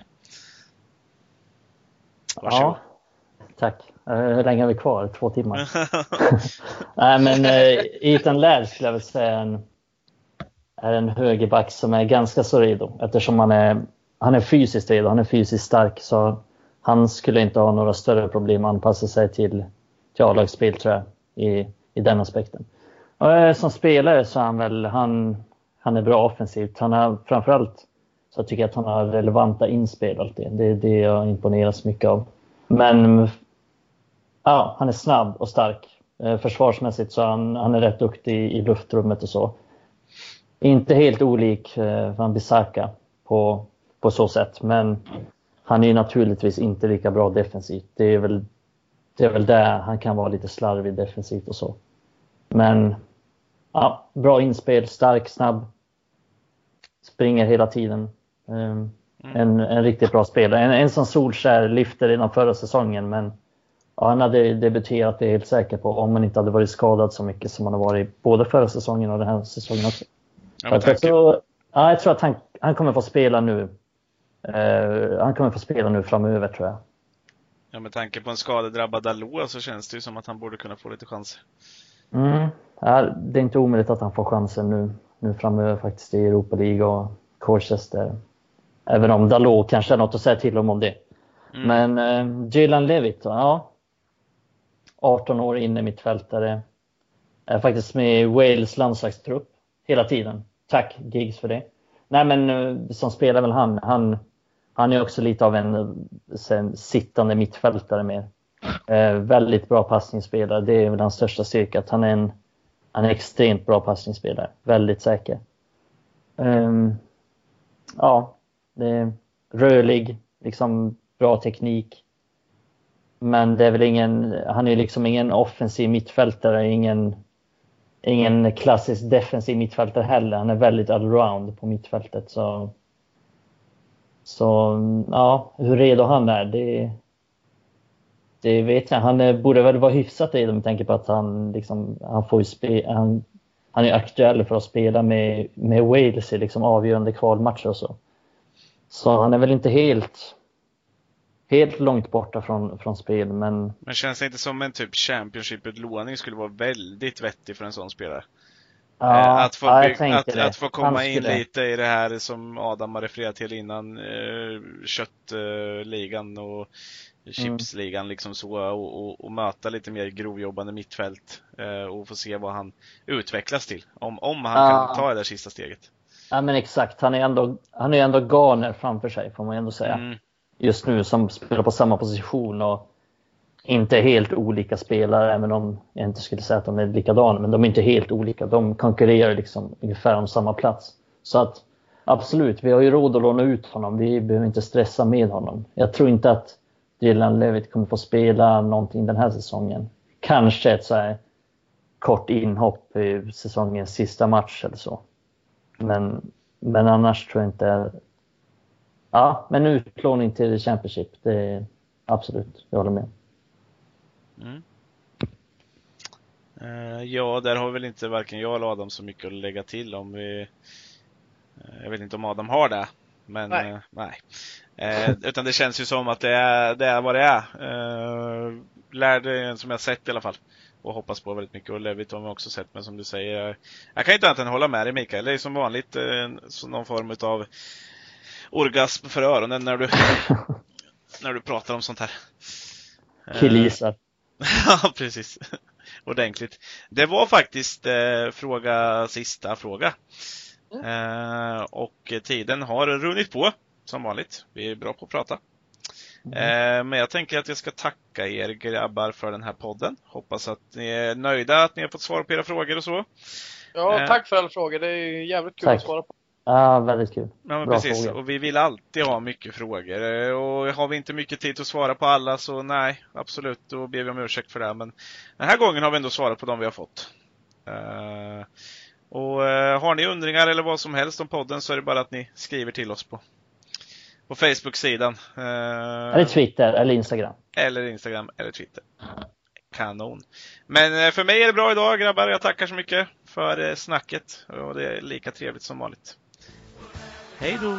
Varsågod. Ja. Tack. Eh, Hur länge har vi kvar? Två timmar? Nej, men eh, Ethan Laird skulle jag väl säga är en, är en högerback som är ganska så redo eftersom han är, han är fysiskt redo. Han är fysiskt stark så han skulle inte ha några större problem att anpassa sig till, till A-lagsspel tror jag i, i den aspekten. Och, eh, som spelare så är han väl, han, han är bra offensivt. Han har framförallt så jag tycker jag att han har relevanta inspel alltid. Det är det jag imponeras mycket av. Men ja, han är snabb och stark. Eh, försvarsmässigt så han, han är rätt duktig i luftrummet och så. Inte helt olik eh, Van Bissaka på, på så sätt, men han är naturligtvis inte lika bra defensivt. Det är väl, det är väl där han kan vara lite slarvig defensivt och så. Men ja, bra inspel, stark, snabb. Springer hela tiden. Um, en, en riktigt bra spelare. En, en som Solskär lyfte redan förra säsongen, men ja, han hade debuterat, det är jag helt säker på, om han inte hade varit skadad så mycket som han har varit både förra säsongen och den här säsongen också. Ja, jag, tror, ja, jag tror att han, han kommer få spela nu. Eh, han kommer få spela nu framöver tror jag. Ja, med tanke på en skadedrabbad Dalot så känns det ju som att han borde kunna få lite chanser. Mm. Det är inte omöjligt att han får chansen nu, nu framöver faktiskt i Europa League och Colchester. Även om Dalot kanske har något att säga till om om det. Mm. Men eh, Jalen Levitt, ja. 18 år inne mittfältare. Är faktiskt med i Wales landslagstrupp hela tiden. Tack Giggs för det. Nej men eh, som spelar väl han, han, han är också lite av en sen, sittande mittfältare mer. Eh, väldigt bra passningsspelare, det är väl hans största styrka. Att han är en han är extremt bra passningsspelare, väldigt säker. Um, ja, det, rörlig, liksom bra teknik. Men det är väl ingen, han är liksom ingen offensiv mittfältare, ingen, ingen klassisk defensiv mittfältare heller. Han är väldigt allround på mittfältet. Så, så ja, hur redo han är, det, det vet jag. Han borde väl vara hyfsat redo med tanke på att han, liksom, han får spe, han, han är aktuell för att spela med, med Wales i liksom avgörande kvalmatcher och så. Så han är väl inte helt helt långt borta från, från spel, men... Men känns det inte som en typ Championship-utlåning skulle vara väldigt vettig för en sån spelare? Ja, Eh, att, få ja, att, att få komma in lite i det här som Adam har refererat till innan, eh, köttligan och chipsligan liksom så och, och, och möta lite mer grovjobbande mittfält eh, och få se vad han utvecklas till. Om, om han Ja. kan ta det där sista steget. Ja, men exakt. Han är ändå, han är ändå Garner framför sig, får man ändå säga. Mm. Just nu, som spelar på samma position och inte helt olika spelare, även om jag inte skulle säga att de är likadana, men de är inte helt olika. De konkurrerar liksom ungefär om samma plats. Så att absolut, vi har ju råd att låna ut honom. Vi behöver inte stressa med honom. Jag tror inte att Dylan Levitt kommer få spela någonting den här säsongen. Kanske ett så här kort inhopp i säsongens sista match eller så. Men, men annars tror jag inte... Ja, men utlåning till Championship, det är absolut, jag håller med. Mm. Eh, ja, där har väl inte varken jag eller Adam så mycket att lägga till om vi... eh, jag vet inte om Adam har det, men Nej. eh, nej. Utan det känns ju som att det är, det är vad det är. Eh, lär som jag sett i alla fall. Och hoppas på väldigt mycket. Och Levitt har vi också sett, men som du säger. Jag kan inte annat än hålla med dig Mikael. Det är som vanligt någon form av orgasm för öronen när du, när du pratar om sånt här. Killgissar. Ja, precis. Ordentligt. Det var faktiskt eh, fråga, sista fråga. Eh, och tiden har runnit på, som vanligt. Vi är bra på att prata. Eh, men jag tänker att jag ska tacka er grabbar för den här podden. Hoppas att ni är nöjda, att ni har fått svar på era frågor och så. Ja, Eh. tack för alla frågor. Det är jävligt kul Tack. att svara på. Ja, väldigt kul. Ja, men Bra precis. fråga. Och vi vill alltid ha mycket frågor. Och har vi inte mycket tid att svara på alla så nej, absolut, då ber vi om ursäkt för det. Men den här gången har vi ändå svarat på de vi har fått. Eh, och eh, har ni undringar eller vad som helst om podden så är det bara att ni skriver till oss på, på Facebook-sidan. Eh, Eller Twitter eller Instagram. eller Instagram eller Twitter. Kanon. Men för mig är det bra idag grabbar. Jag tackar så mycket för snacket. Och det är lika trevligt som vanligt. Hej då!